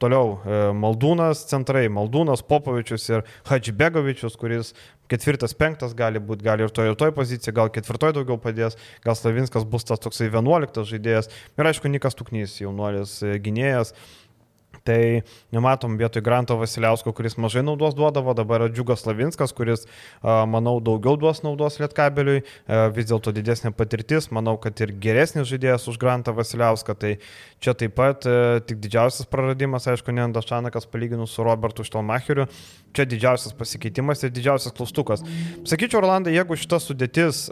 toliau e, Maldūnas centrai, Maldūnas, Popovičius ir Hadžbegovičius, kuris ketvirtas, penktas gali būti, gali ir toje ir toje pozicijoje, gal ketvirtoje daugiau padės, gal Slavinskas bus tas toksai vienuoliktas žaidėjas. Ir aišku, Nikas Tuknys, jaunuolis e, gynėjas. Tai nematom vietoj Granto Vasiliausko, kuris mažai naudos duodavo, dabar Džiugas Lavinskas, kuris, manau, daugiau duos naudos Lietkabeliui, vis dėlto didesnė patirtis, manau, kad ir geresnis žaidėjas už Grantą Vasiliauską. Tai čia taip pat tik didžiausias praradimas, aišku, ne Andašanakas palyginus su Robertu Štelmacheriu, čia didžiausias pasikeitimas ir didžiausias klaustukas. Sakyčiau, Rolandai, jeigu šita sudėtis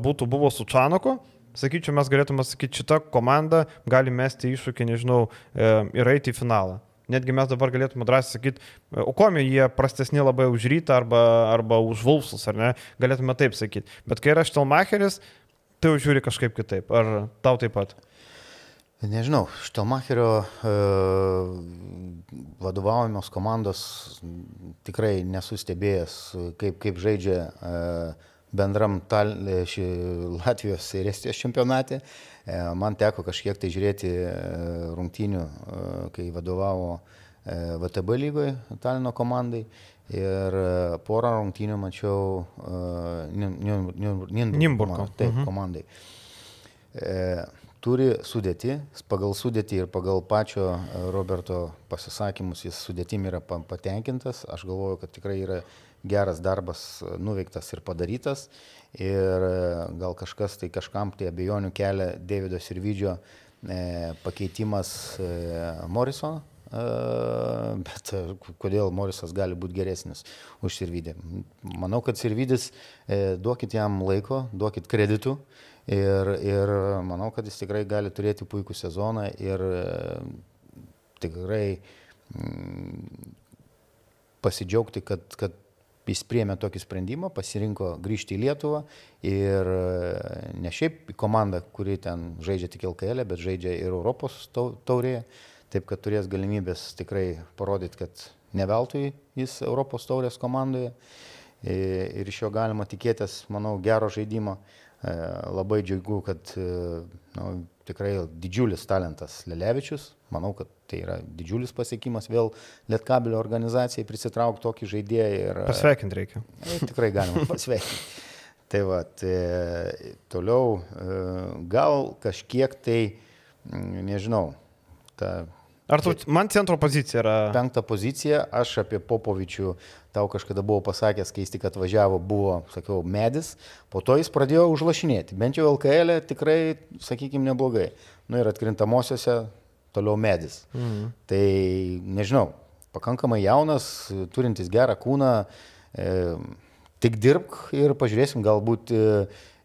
būtų buvo su Čanaku, sakyčiau, mes galėtume sakyti, šita komanda gali mesti iššūkį, nežinau, e, ir eiti į finalą. Netgi mes dabar galėtume drąsiai sakyti, e, o komi jie prastesni labai už rytą arba, arba už Vulfsus, ar ne? Galėtume taip sakyti. Bet kai yra Štelmacheris, tai jau žiūri kažkaip kitaip. Ar tau taip pat? Nežinau, Štelmacherio e, vadovaujamos komandos tikrai nesustebėjęs, kaip, kaip žaidžia e, bendram tal, ši, Latvijos ir Estijos čempionate. E, man teko kažkiek tai žiūrėti e, rungtynių, e, kai vadovavo VTB lygoje Talino komandai. Ir porą rungtynių mačiau Nimburgo taip, mhm. komandai. Turi sudėti, pagal sudėti ir pagal pačio Roberto pasisakymus jis sudėtim yra patenkintas. Aš galvoju, kad tikrai yra geras darbas nuveiktas ir padarytas. Ir e, gal kažkas tai kažkam tai abejonių kelia Davido Sirvidžio e, pakeitimas e, Morisono. E, bet e, kodėl Morisas gali būti geresnis už Sirvidį? Manau, kad Sirvidis, e, duokit jam laiko, duokit kreditų ir, ir manau, kad jis tikrai gali turėti puikų sezoną ir tikrai pasidžiaugti, kad, kad jis priemė tokį sprendimą, pasirinko grįžti į Lietuvą ir e, ne šiaip į komandą, kuri ten žaidžia tik LKL, e, bet žaidžia ir Europos taurėje, taip kad turės galimybės tikrai parodyti, kad ne veltui jis Europos taurės komandoje. Ir iš jo galima tikėtis, manau, gero žaidimo. E, labai džiugu, kad nu, tikrai didžiulis talentas Lelevičius, manau, kad tai yra didžiulis pasiekimas vėl Lietkabilio organizacijai prisitraukti tokį žaidėją. Ir, pasveikinti reikia. E, tikrai galima pasveikinti. tai va, tai, toliau e, gal kažkiek tai, nežinau, ta Ar tu, man centro pozicija yra. Penkta pozicija, aš apie Popovičių tau kažkada buvau pasakęs, kai jis tik atvažiavo, buvo, sakiau, medis, po to jis pradėjo užlašinėti. Bent jau LKL e tikrai, sakykime, neblogai. Nu ir atkrintamosiose toliau medis. Mhm. Tai nežinau, pakankamai jaunas, turintis gerą kūną, e, tik dirbk ir pažiūrėsim, galbūt e,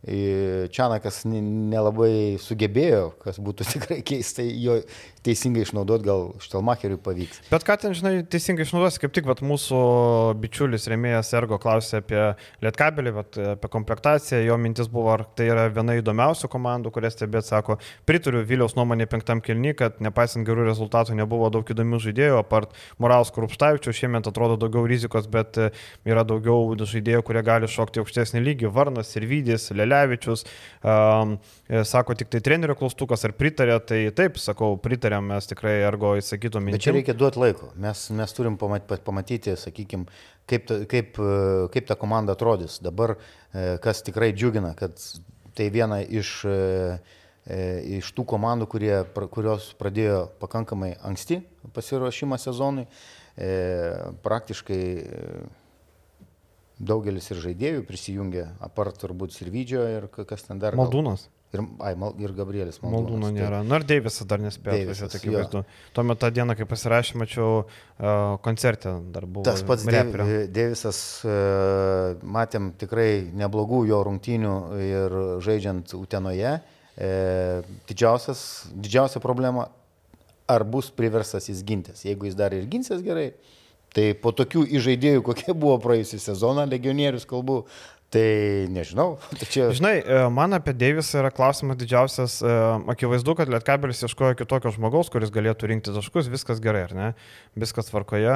Čianakas nelabai sugebėjo, kas būtų tikrai keista, jo teisingai išnaudot, gal Štelmacheriui pavyks. Bet ką ten, žinai, teisingai išnaudosi, kaip tik vat, mūsų bičiulis remėjas Ergo klausė apie Lietkabelį, apie komplektaciją, jo mintis buvo, ar tai yra viena įdomiausių komandų, kurias stebėt, sako, pritariu Viliaus nuomonė penktam kilny, kad nepaisant gerų rezultatų nebuvo daug įdomių žaidėjų, apart Moraus Krupštavičių, šiemet atrodo daugiau rizikos, bet yra daugiau žaidėjų, kurie gali šokti aukštesnį lygį, Varnas ir Vydis, Lelė. Levičius, um, sako tik tai trenerio klaustukas, ar pritarė, tai taip, sakau, pritarėm, mes tikrai ergo įsakytų minčių. Bet čia reikia duoti laiko, mes, mes turim pamatyti, sakykime, kaip, ta, kaip, kaip ta komanda atrodys. Dabar e, kas tikrai džiugina, kad tai viena iš, e, e, iš tų komandų, kurie, kurios pradėjo pakankamai anksti pasiruošimą sezonui, praktiškai daugelis ir žaidėjų prisijungė, apart turbūt Silvydžio ir kas ten dar. Maldūnas. Ir, ai, mal, ir Gabrielis Maldūnas. Maldūno tai nėra. Na ir Deivisas dar nespėjo atvažiuoti, kaip vaizdu. Tuomet tą dieną, kai pasirašė, mačiau uh, koncertę dar buvo. Tas pats reperio. Deivisas, uh, matėm tikrai neblogų jo rungtynių ir žaidžiant Utenoje. Uh, didžiausias, didžiausia problema, ar bus priversas jis gintis. Jeigu jis dar ir ginsis gerai, uh, Tai po tokių įžaidėjų, kokie buvo praėjusią sezoną, legionierius kalbu, Tai nežinau. Tai čia... Žinai, e, man apie Deivisą yra klausimas didžiausias. E, akivaizdu, kad Lietkabelis ieškojo kitokio žmogaus, kuris galėtų rinkti taškus, viskas gerai, ar ne? Viskas tvarkoje,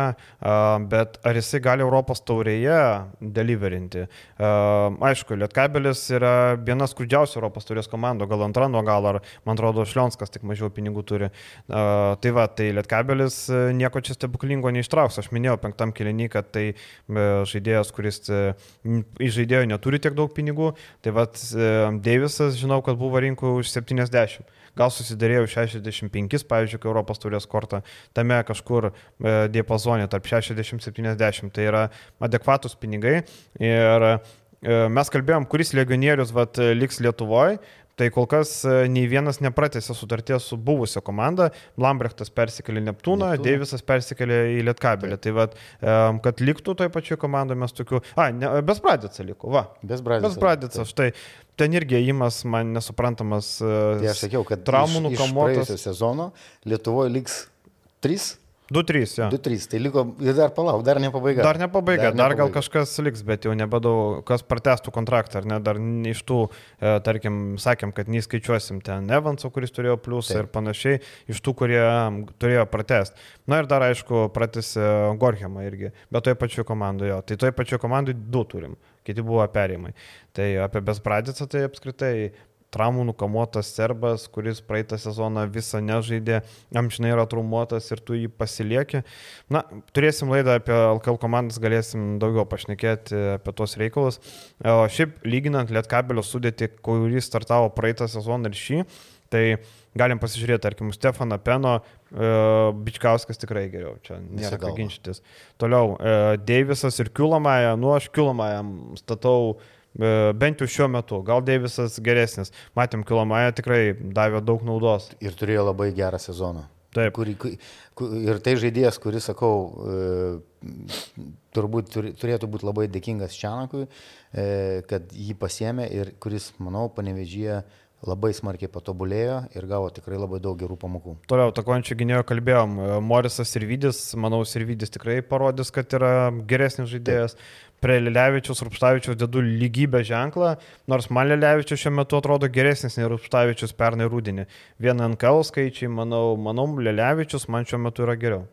bet ar jisai gali Europos taurėje deliverinti? Aišku, Lietkabelis yra viena skurdžiausių Europos taurės komandų, gal antra nuo gal, ar man atrodo, Šlionskas tik mažiau pinigų turi. Tai va, tai Lietkabelis e, nieko čia stebuklingo neištrauks. Aš minėjau penktam kilinį, kad tai žaidėjas, kuris žaidėjo neturi tiek daug pinigų. Tai vad, e, Deivisas, žinau, kad buvo rinkų už 70. Gal susidarėjau 65, pavyzdžiui, Europos turės kortą, tame kažkur e, diapazonė tarp 60-70. Tai yra adekvatus pinigai. Ir e, mes kalbėjom, kuris legionierius vat, liks Lietuvoje. Tai kol kas e, nei vienas nepratėsi sutarties su buvusia komanda. Lambrechtas persikėlė Neptūną, Neptūną. Deivisas persikėlė į Lietkabelį. Tai vad, kad liktų toje pačioje komandoje mes tokių... A, ne, Besbradicas liko, va. Besbradicas. Besbradicas, štai. Ten irgi įimas man nesuprantamas. Tai aš sakiau, kad traumų nukamuotas. sezono Lietuvoje liks 3 2-3, jo. 2-3, tai liko dar palauk, dar ne pabaiga. Dar ne pabaiga, dar, dar gal kažkas liks, bet jau nebedaug, kas pratestų kontraktą, ar ne, dar iš tų, e, tarkim, sakėm, kad neįskaičiuosim ten Evanso, kuris turėjo pliusą Taip. ir panašiai, iš tų, kurie turėjo pratest. Na ir dar, aišku, pratęsė Gorhemą irgi, bet toje pačioje komandoje, tai toje pačioje komandoje du turim kiti buvo perėjimai. Tai apie Bespradicą tai apskritai traumų nukamuotas serbas, kuris praeitą sezoną visą nežaidė, amžinai yra traumuotas ir tu jį pasilieki. Na, turėsim laidą apie LKL komandas, galėsim daugiau pašnekėti apie tos reikalus. O šiaip lyginant Lietkabelio sudėti, kuris startavo praeitą sezoną ir šį, tai galim pasižiūrėti, tarkim, Stefaną Peno, e, Bičkauskas tikrai geriau, čia nėra ką ginčytis. Toliau, e, Deivisas ir Kiulamaja, nu aš Kiulamajam statau bent jau šiuo metu. Gal Deivisas geresnis. Matėm, Kilomaja tikrai davė daug naudos. Ir turėjo labai gerą sezoną. Taip. Kur, kur, ir tai žaidėjas, kuris, sakau, e, turbūt turėtų būti labai dėkingas Čianakui, e, kad jį pasiemė ir kuris, manau, panevežyje labai smarkiai patobulėjo ir gavo tikrai labai daug gerų pamokų. Toliau, takojančių gynėjo kalbėjom, Morisas ir Vydis, manau, ir Vydis tikrai parodys, kad yra geresnis žaidėjas. Taip. Prie Lilevičius, Rupštavičius dedu lygybę ženklą, nors man Lilevičius šiuo metu atrodo geresnis nei Rupštavičius pernai rūdinį. Vieną NKL skaičiai, manau, manau, Lilevičius man šiuo metu yra geriau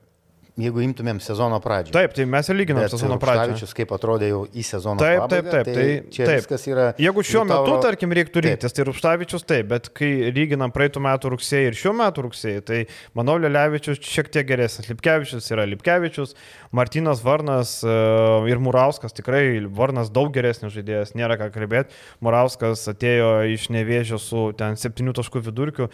jeigu imtumėm sezono pradžią. Taip, tai mes ir lyginam sezono pradžią. kaip atrodė jau į sezono taip, pabaigą. Taip, taip, taip. Tai, čia taip. viskas yra. Jeigu šiuo metu, tauro... tarkim, reiktų rinktis, tai Rupštavičius taip, bet kai lyginam praeitų metų rugsėjai ir šiuo metu rugsėjai, tai manau, Lelevičius šiek tiek geresnis. Lipkevičius yra Lipkevičius, Martinas Varnas e, ir Murauskas tikrai Varnas daug geresnis žaidėjas, nėra ką kalbėti. Murauskas atėjo iš nevėžio su ten 7 taškų vidurkiu,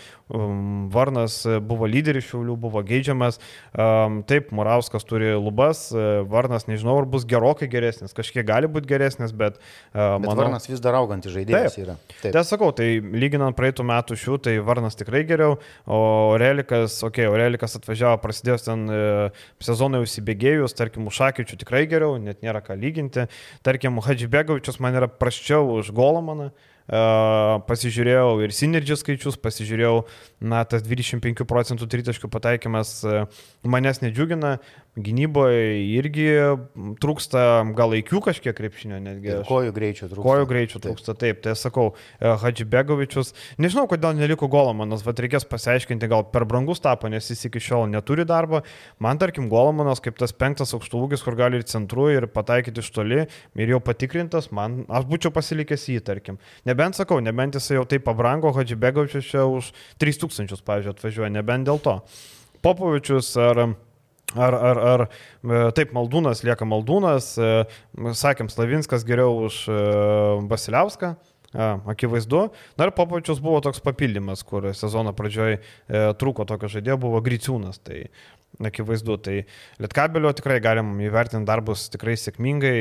Varnas buvo lyderis šiaulių, buvo geidžiamas. Um, taip, Murauskas turi lubas, e, Varnas nežinau, ar bus gerokai geresnis, kažkiek gali būti geresnis, bet... Uh, bet manau, Varnas vis dar augantis žaidėjas taip, yra. Taip, tai sakau, tai lyginant praeitų metų šių, tai Varnas tikrai geriau, o Relikas, okei, okay, Relikas atvažiavo, prasidėjus ten uh, sezonui įsibėgėjus, tarkim, Ušakyčių tikrai geriau, net nėra ką lyginti, tarkim, Hadžibegovičius man yra prasčiau už Golomaną. Uh, pasižiūrėjau ir Synergy skaičius, pasižiūrėjau, na, tas 25 procentų tritaškių pataikymas uh, manęs nedžiugina, gynyboje irgi trūksta gal laikių kažkiek krepšinio netgi. Ir kojų greičio trūksta. Kojų greičio trūksta, taip, tai sakau, e, Hadžibegovičius, nežinau, kodėl neliko Golomanas, vad reikės pasiaiškinti, gal per brangus tapo, nes jis iki šiol neturi darbo. Man, tarkim, Golomanas kaip tas penktas aukštūgis, kur gali ir centru, ir pataikyti iš toli, ir jau patikrintas, man, aš būčiau pasilikęs jį, tarkim. Nebent sakau, nebent jisai jau taip pabrango, Hadžibegovičius čia už 3000, pavyzdžiui, atvažiuoja, nebent dėl to. Popovičius ar Ar, ar, ar taip, Maldūnas lieka Maldūnas, e, sakėm, Slavinskas geriau už e, Basiliauską, akivaizdu. Na ir Popovičius buvo toks papildymas, kur sezono pradžioje trūko tokio žaidėjo, buvo Griciūnas. Tai akivaizdu. Tai Lietkabelio tikrai galim įvertinti darbus tikrai sėkmingai,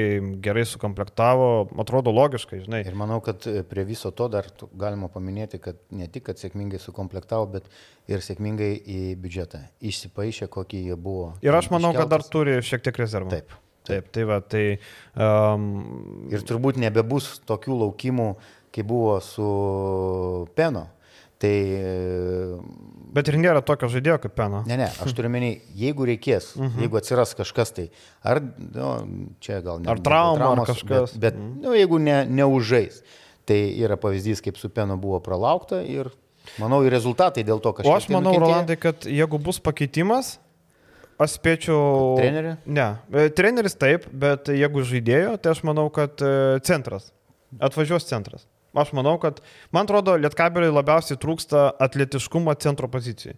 gerai sukomplektavo, atrodo logiškai, žinai. Ir manau, kad prie viso to dar galima paminėti, kad ne tik, kad sėkmingai sukomplektavo, bet ir sėkmingai į biudžetą išsipaišė, kokį jie buvo. Ir aš manau, iškeltas. kad dar turi šiek tiek rezervų. Taip. Taip, tai va, tai. Um... Ir turbūt nebebus tokių laukimų, kaip buvo su Peno Tai... Bet ir nėra tokio žaidėjo kaip Peno. Ne, ne, aš turiu menį, jeigu reikės, uh mhm. -huh. jeigu atsiras kažkas tai, ar, nu, čia gal ne. Ar trauma, traumos, ar kažkas. Bet, bet uh. -huh. nu, jeigu ne, neužžais, tai yra pavyzdys, kaip su Peno buvo pralaukta ir manau, ir rezultatai dėl to kažkas. O aš tai manau, Rolandai, kad jeigu bus pakeitimas, Aš spėčiau. Trenerį? Ne. E, treneris taip, bet jeigu žaidėjo, tai aš manau, kad e, centras. Atvažiuos centras. Aš manau, kad, man atrodo, Lietkabeliai labiausiai trūksta atletiškumo centro pozicijai.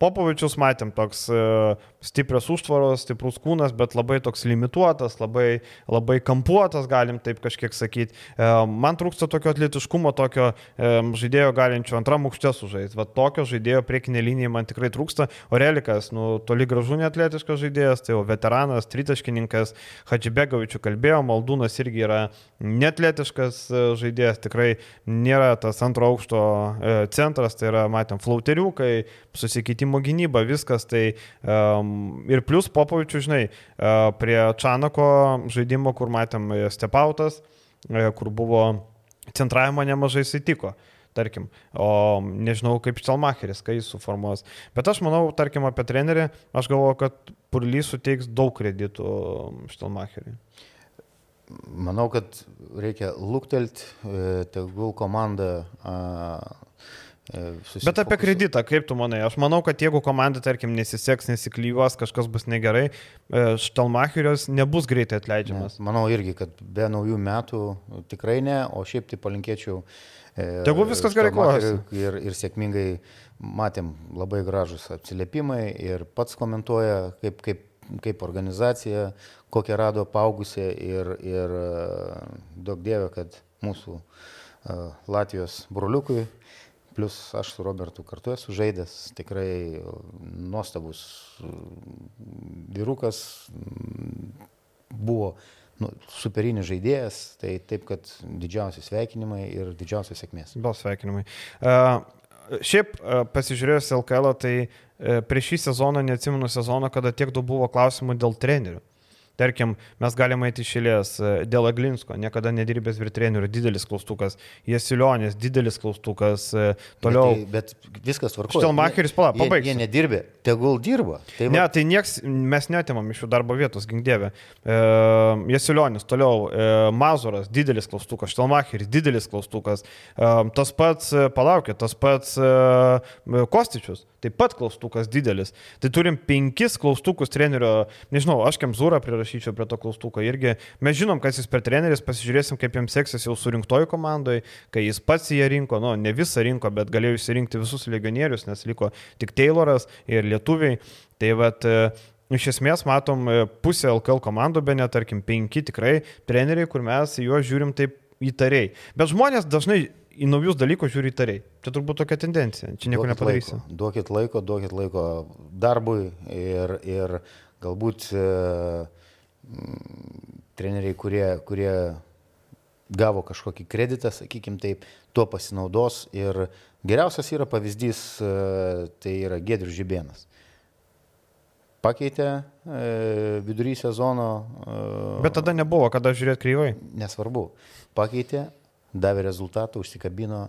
Popovičius matėm toks uh, stiprios užtvaros, stiprus kūnas, bet labai toks limituotas, labai, labai kampuotas, galim taip kažkiek sakyti. Uh, man trūksta tokio atletiškumo, tokio um, žaidėjo galinčio antram aukštė sužaisti. Va tokio žaidėjo priekinė linija man tikrai trūksta. Orelikas, nu, toli gražu neatletiškas žaidėjas, tai jau veteranas, tritaškininkas, Hadžibegovičių kalbėjo, Maldūnas irgi yra neatletiškas žaidėjas, tikrai nėra tas antro aukšto centras, tai yra, matėm, flauteriukai, susikeitimas žaidimo gynyba, viskas. Tai um, ir plus Popovičių, žinai, uh, prie Čanako žaidimo, kur matėm e, stepautas, uh, kur buvo centravimo nemažai įsitiko. Tarkim, o nežinau kaip Štelmacheris, kai jis suformuos. Bet aš manau, tarkim, apie trenerį, aš galvoju, kad Purlys suteiks daug kreditų Štelmacheriui. Manau, kad reikia luktelti, e, tegul komanda E, Bet apie kreditą, kaip tu manai? Aš manau, kad jeigu komanda, tarkim, nesiseks, nesiklyvos, kažkas bus negerai, e, Štalmacherios nebus greitai atleidžiamas. Ne, manau irgi, kad be naujų metų tikrai ne, o šiaip tai palinkėčiau. E, Tegu viskas gerai klostėsi. Ir, ir sėkmingai matėm labai gražus atsiliepimai ir pats komentuoja, kaip, kaip, kaip organizacija, kokią rado paugusią ir, ir daug dievė, kad mūsų Latvijos broliukui Plus aš su Robertu kartu esu žaidęs, tikrai nuostabus vyrukas, buvo nu, superinis žaidėjas, tai taip, kad didžiausi sveikinimai ir didžiausios sėkmės. Gal sveikinimai. Uh, šiaip uh, pasižiūrėjus LKL, tai uh, prieš šį sezoną, neatsimenu sezoną, kada tiek daug buvo klausimų dėl trenerių. Tarkim, mes galime eiti išėlės dėl Aglinsko, niekada nedirbęs vyr trenerių, didelis klaustukas, Jesilionės, didelis klaustukas, toliau. Bet, tai, bet viskas tvarkoja. Štelmacheris, pala, pabaigs. Jie, jie nedirbė, tegul dirba. Tai va... Ne, tai nieks, mes netimam iš jų darbo vietos, gingdėvė. E, Jesilionis, toliau, e, Mazuras, didelis klaustukas, Štelmacheris, didelis klaustukas, e, tas pats, palaukit, tas pats e, Kostičius. Taip pat klaustukas didelis. Tai turim penkis klaustukus trenerio, nežinau, aš Kemzūrą prirašyčiau prie to klaustuko irgi. Mes žinom, kas jis per treneris, pasižiūrėsim, kaip jiems seksis jau surinktojų komandai, kai jis pats jie rinko, nu, ne visą rinko, bet galėjo išsirinkti visus legionierius, nes liko tik Tayloras ir lietuviai. Tai vad, e, iš esmės matom e, pusę LKL komandų, be net, tarkim, penki tikrai treneriai, kur mes juos žiūrim taip įtariai. Bet žmonės dažnai į naujus dalykus žiūri įtariai. Čia turbūt tokia tendencija, čia nieko duokit nepadarysi. Laiko, duokit laiko, duokit laiko darbui ir, ir galbūt e, treneriai, kurie, kurie gavo kažkokį kreditą, sakykim taip, tuo pasinaudos ir geriausias yra pavyzdys, e, tai yra Gedrius Žibėnas. Pakeitė e, vidury sezono. E, Bet tada nebuvo, kada žiūrėt kryvai. Nesvarbu. Pakeitė, davė rezultatą, užsikabino,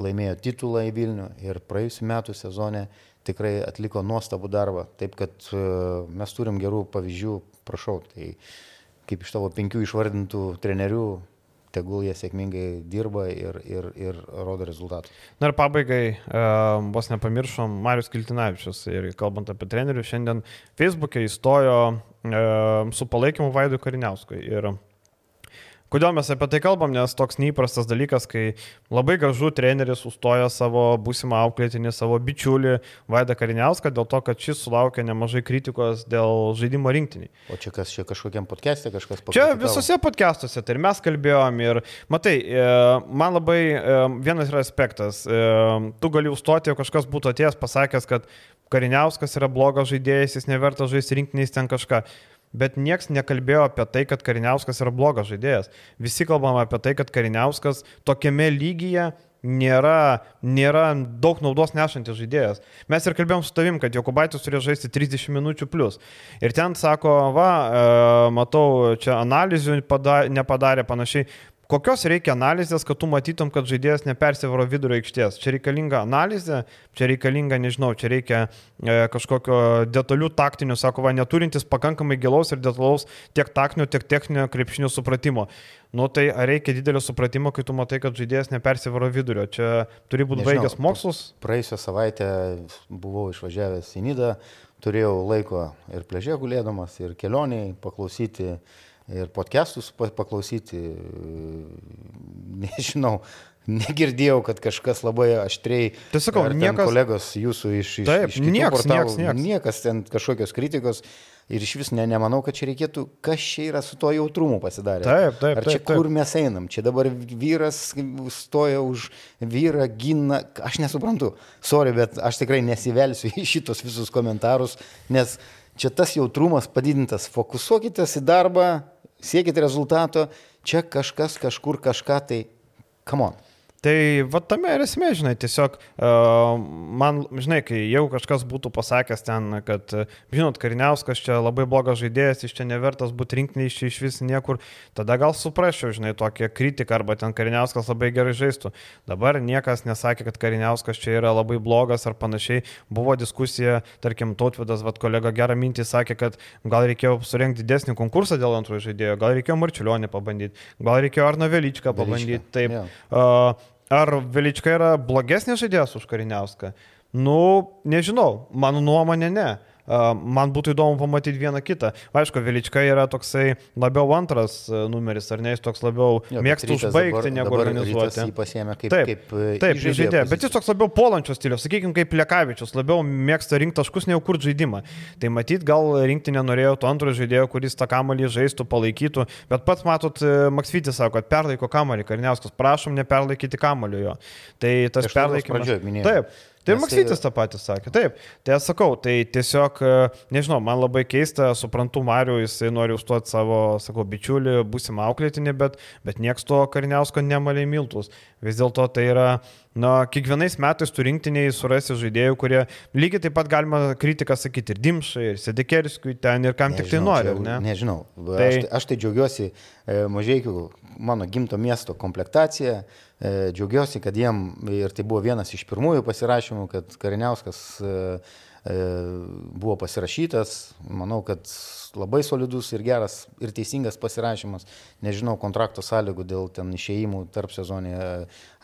laimėjo titulą į Vilnių ir praėjusiu metu sezone tikrai atliko nuostabų darbą. Taip kad e, mes turim gerų pavyzdžių, prašau, tai kaip iš tavo penkių išvardintų trenerių, tegul jie sėkmingai dirba ir, ir, ir rodo rezultatų. Na ir pabaigai, e, vos nepamiršom, Marius Kiltinavičius ir kalbant apie trenerių, šiandien Facebook'e įstojo e, su palaikymu Vaidui Kariniauskui. Ir Kodėl mes apie tai kalbam, nes toks neįprastas dalykas, kai labai gražu treneris sustoja savo būsimą auklėtinį, savo bičiulį Vaidą Kariniauską dėl to, kad šis sulaukė nemažai kritikos dėl žaidimo rinktiniai. O čia kas, čia kažkokiam podcast'e kažkas pasakė? Čia visose podcast'uose, tai ir mes kalbėjom ir matai, e, man labai e, vienas yra aspektas, e, tu gali užstoti, jeigu kažkas būtų atėjęs pasakęs, kad Kariniauskas yra blogas žaidėjas, jis nevertas žaisti rinktiniais ten kažką bet nieks nekalbėjo apie tai, kad Kariniauskas yra blogas žaidėjas. Visi kalbam apie tai, kad Kariniauskas tokiame lygyje nėra, nėra daug naudos nešantis žaidėjas. Mes ir kalbėjom su tavim, kad Jokubaitis turėjo žaisti 30 minučių plus. Ir ten sako, va, e, matau, čia analizių nepadarė panašiai. Kokios reikia analizės, kad tu matytum, kad žaidėjas nepersivaro vidurio aikštės? Čia reikalinga analizė, čia reikalinga, nežinau, čia reikia e, kažkokio detalių taktinių, sako, va, neturintis pakankamai gilaus ir detalaus tiek taktinio, tiek techninio krepšinio supratimo. Nu tai ar reikia didelio supratimo, kai tu matai, kad žaidėjas nepersivaro vidurio? Čia turi būti baigęs mokslus? Praėjusią savaitę buvau išvažiavęs į Nidą, turėjau laiko ir pležė gulėdamas, ir kelioniai paklausyti ir podcastus paklausyti. Nežinau, negirdėjau, kad kažkas labai aštriai. Tai sakau, niekas. Kolegos jūsų iš, iš, taip, iš niekas, portalų, niekas, niekas. niekas ten kažkokios kritikos. Ir iš vis ne, nemanau, kad čia reikėtų, kas čia yra su to jautrumu pasidarę. Taip, taip. Ar čia taip, taip. kur mes einam? Čia dabar vyras stoja už vyrą, gina. Aš nesuprantu. Sorry, bet aš tikrai nesivelsiu į šitos visus komentarus, nes čia tas jautrumas padidintas. Fokusuokitės į darbą, siekit rezultato, čia kažkas kažkur kažką tai, come on. Tai va tame ir esmė, žinai, tiesiog uh, man, žinai, kai jau kažkas būtų pasakęs ten, kad, žinot, Kariniauskas čia labai blogas žaidėjas, jis čia nevertas būti rinkiniai iš, iš vis niekur, tada gal suprasčiau, žinai, tokią kritiką arba ten Kariniauskas labai gerai žaistų. Dabar niekas nesakė, kad Kariniauskas čia yra labai blogas ar panašiai. Buvo diskusija, tarkim, Tautvidas, vad kolega gerą mintį sakė, kad gal reikėjo surenkti didesnį konkursą dėl antrojo žaidėjo, gal reikėjo Marčiulionį pabandyti, gal reikėjo Arno Velyčką pabandyti. Taip. Yeah. Uh, Ar Velička yra blogesnis žaidėjas už Kariniauską? Nu, nežinau, mano nuomonė ne man būtų įdomu pamatyti vieną kitą. Aišku, Velička yra toksai labiau antras e, numeris, ar ne, jis toks labiau jo, mėgsta užbaigti dabar, negu dabar organizuoti. Jį pasiemė kaip, taip, kaip e, taip žaidėjas, bet jis toks labiau polančio stilius, sakykime, kaip Lekavičius, labiau mėgsta rinkti taškus, ne jau kur žaidimą. Tai matyt, gal rinkti nenorėjo to antro žaidėjo, kuris tą kamalį žaistų, palaikytų, bet pats matot, e, Maksvitis sako, kad perlaiko kamalį, Karniauskas, prašom neperlaikyti kamalio jo. Tai tas perlaikymas. Taip, Tai ir Maksytis tą patį sakė. Taip, tai aš sakau, tai tiesiog, e, nežinau, man labai keista, suprantu, Mariu, jisai nori užduoti savo, sakau, bičiulį, būsimą auklėtinį, bet, bet nieks to kariniausko nemaliai miltus. Vis dėlto tai yra, na, kiekvienais metais tu rinktiniai surasi žaidėjų, kurie lygiai taip pat galima kritiką sakyti ir Dimšai, ir Sedekerskui ten, ir kam nežinau, tik tai nori. Čia, ne? Nežinau, tai... Aš, tai, aš tai džiaugiuosi e, mažiekių mano gimto miesto komplektacija, džiaugiuosi, kad jiem, ir tai buvo vienas iš pirmųjų pasirašymų, kad Kariniauskas e, e, buvo pasirašytas, manau, kad labai solidus ir geras ir teisingas pasirašymas. Nežinau kontrakto sąlygų dėl ten išėjimų tarp sezonėje,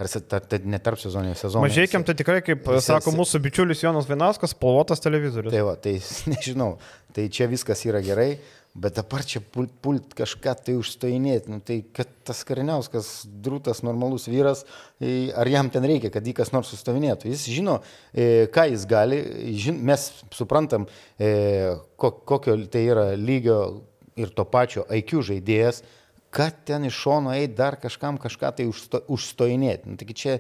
ar ta, ta, ne tarp sezonėje sezonėje. Mažiekiam tai tikrai, kaip jis, sako mūsų bičiulis Jonas Vinauskas, spalvotas televizorius. Tai va, tai nežinau, tai čia viskas yra gerai. Bet dabar čia pult, pult kažką tai užstojinėti, nu, tai kad tas kariniauskas, drūtas, normalus vyras, ar jam ten reikia, kad jį kas nors sustovinėtų. Jis žino, ką jis gali, žin, mes suprantam, kokio tai yra lygio ir to pačio IQ žaidėjas, kad ten iš šono eiti dar kažkam kažką tai užsto, užstojinėti. Nu, taigi čia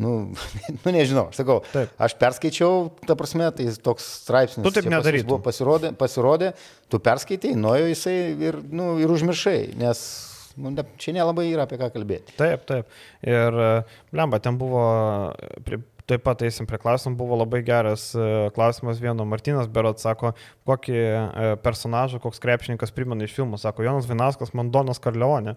Nu, nu nežinau, aš sakau, Taip. aš perskaičiau, ta prasme, tai toks straipsnis. Tu taip nedarytum. Buvo pasirodė, pasirodė, tu perskaitai, nuojo jisai ir, nu, ir užmiršai, nes nu, čia nelabai yra apie ką kalbėti. Taip, taip. Ir, lemba, ten buvo Taip pat eisim prie klausimų, buvo labai geras e, klausimas vieno. Martinas Berot sako, kokį e, personažą, koks krepšininkas primena iš filmų. Sako, Jonas Vinauskas, man Donas Karleonė.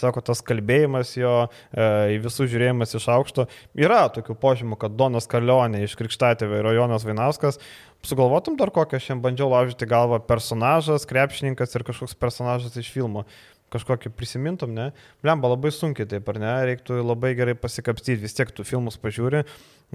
Sako, tas kalbėjimas jo, e, į visų žiūrėjimas iš aukšto. Yra tokių požymų, kad Donas Karleonė iš Krikštatėvė yra Jonas Vinauskas. Sugalvotum dar kokią, aš šiandien bandžiau laužyti galvą personažas, krepšininkas ir kažkoks personažas iš filmo kažkokį prisimintum, ne? Blemba labai sunkiai taip, ar ne? Reiktų labai gerai pasikapstyti, vis tiek tu filmus pažiūri.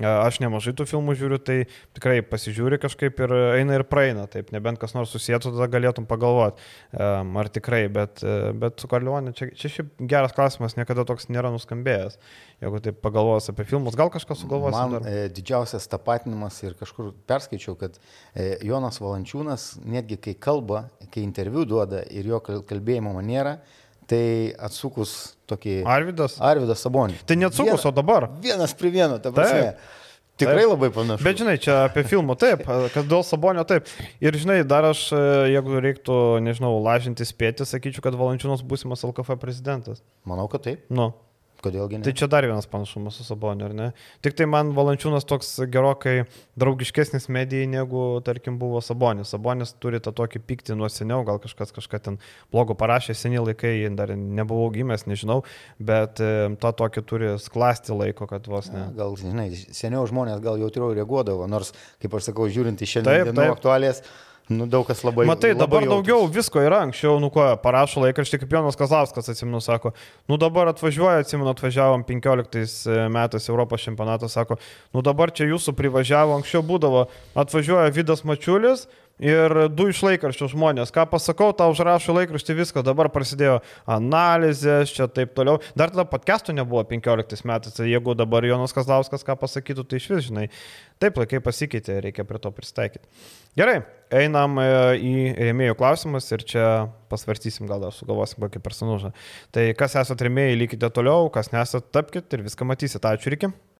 Aš nemažai tų filmų žiūriu, tai tikrai pasižiūri kažkaip ir eina ir praeina, taip, nebent kas nors susijėtų, tada galėtum pagalvoti, ar tikrai, bet, bet su Karlionė, čia, čia šiaip geras klausimas, niekada toks nėra nuskambėjęs. Jeigu taip pagalvos apie filmus, gal kažkas sugalvos. Man dar? e, didžiausias tapatinimas ir kažkur perskaičiau, kad e, Jonas Valančiūnas, netgi kai kalba, kai interviu duoda ir jo kalbėjimo maniera, tai atsukus tokį... Arvidas? Arvidas Sabonį. Tai neatsukus, Vien, o dabar? Vienas prie vieno, ta prasme. Taip. Tikrai taip. labai panašu. Bet žinai, čia apie filmą taip, kad dėl Sabonio taip. Ir žinai, dar aš, jeigu reiktų, nežinau, lažinti spėti, sakyčiau, kad Valančiūnas būsimas LKF prezidentas. Manau, kad taip. Nu. Kodėlgi ne? Tai čia dar vienas panašumas su Saboniu, ar ne? Tik tai man Valančiūnas toks gerokai draugiškesnis medijai negu, tarkim, buvo Sabonis. Sabonis turi tą tokį pyktį nuo seniau, gal kažkas kažką ten blogo parašė, seniai laikai, dar nebuvau gimęs, nežinau, bet e, tą tokį turi sklasti laiko, kad vos ne. Ja, gal, žinai, seniau žmonės gal jautriau reaguodavo, nors, kaip aš sakau, žiūrint į šiandien aktualės. Taip Nu, daug kas labai. Matai, labai dabar jautus. daugiau visko yra. Anksčiau, nu ko, parašo laikraštį, kaip Jonas Kazlauskas, atsimenu, sako, nu dabar atvažiuoja, atsimenu, atvažiavom 15 e, metais Europos čempionatą, sako, nu dabar čia jūsų privažiavo, anksčiau būdavo, atvažiuoja Vidas Mačiulis, ir du iš laikraščių žmonės. Ką pasakau, tau užrašo laikraštį viską, dabar prasidėjo analizės, čia taip toliau. Dar tada podcastų nebuvo 15 metais, tai jeigu dabar Jonas Kazlauskas ką pasakytų, tai iš vis, žinai, taip laikai pasikeitė, reikia prie to pristaikyti. Gerai, einam e, į rėmėjų klausimus ir čia pasvarstysim, gal sugalvosim kokį personažą. Tai kas esate rėmėjai, likite toliau, kas nesate, tapkite ir viską matysite. Ačiū, Riki.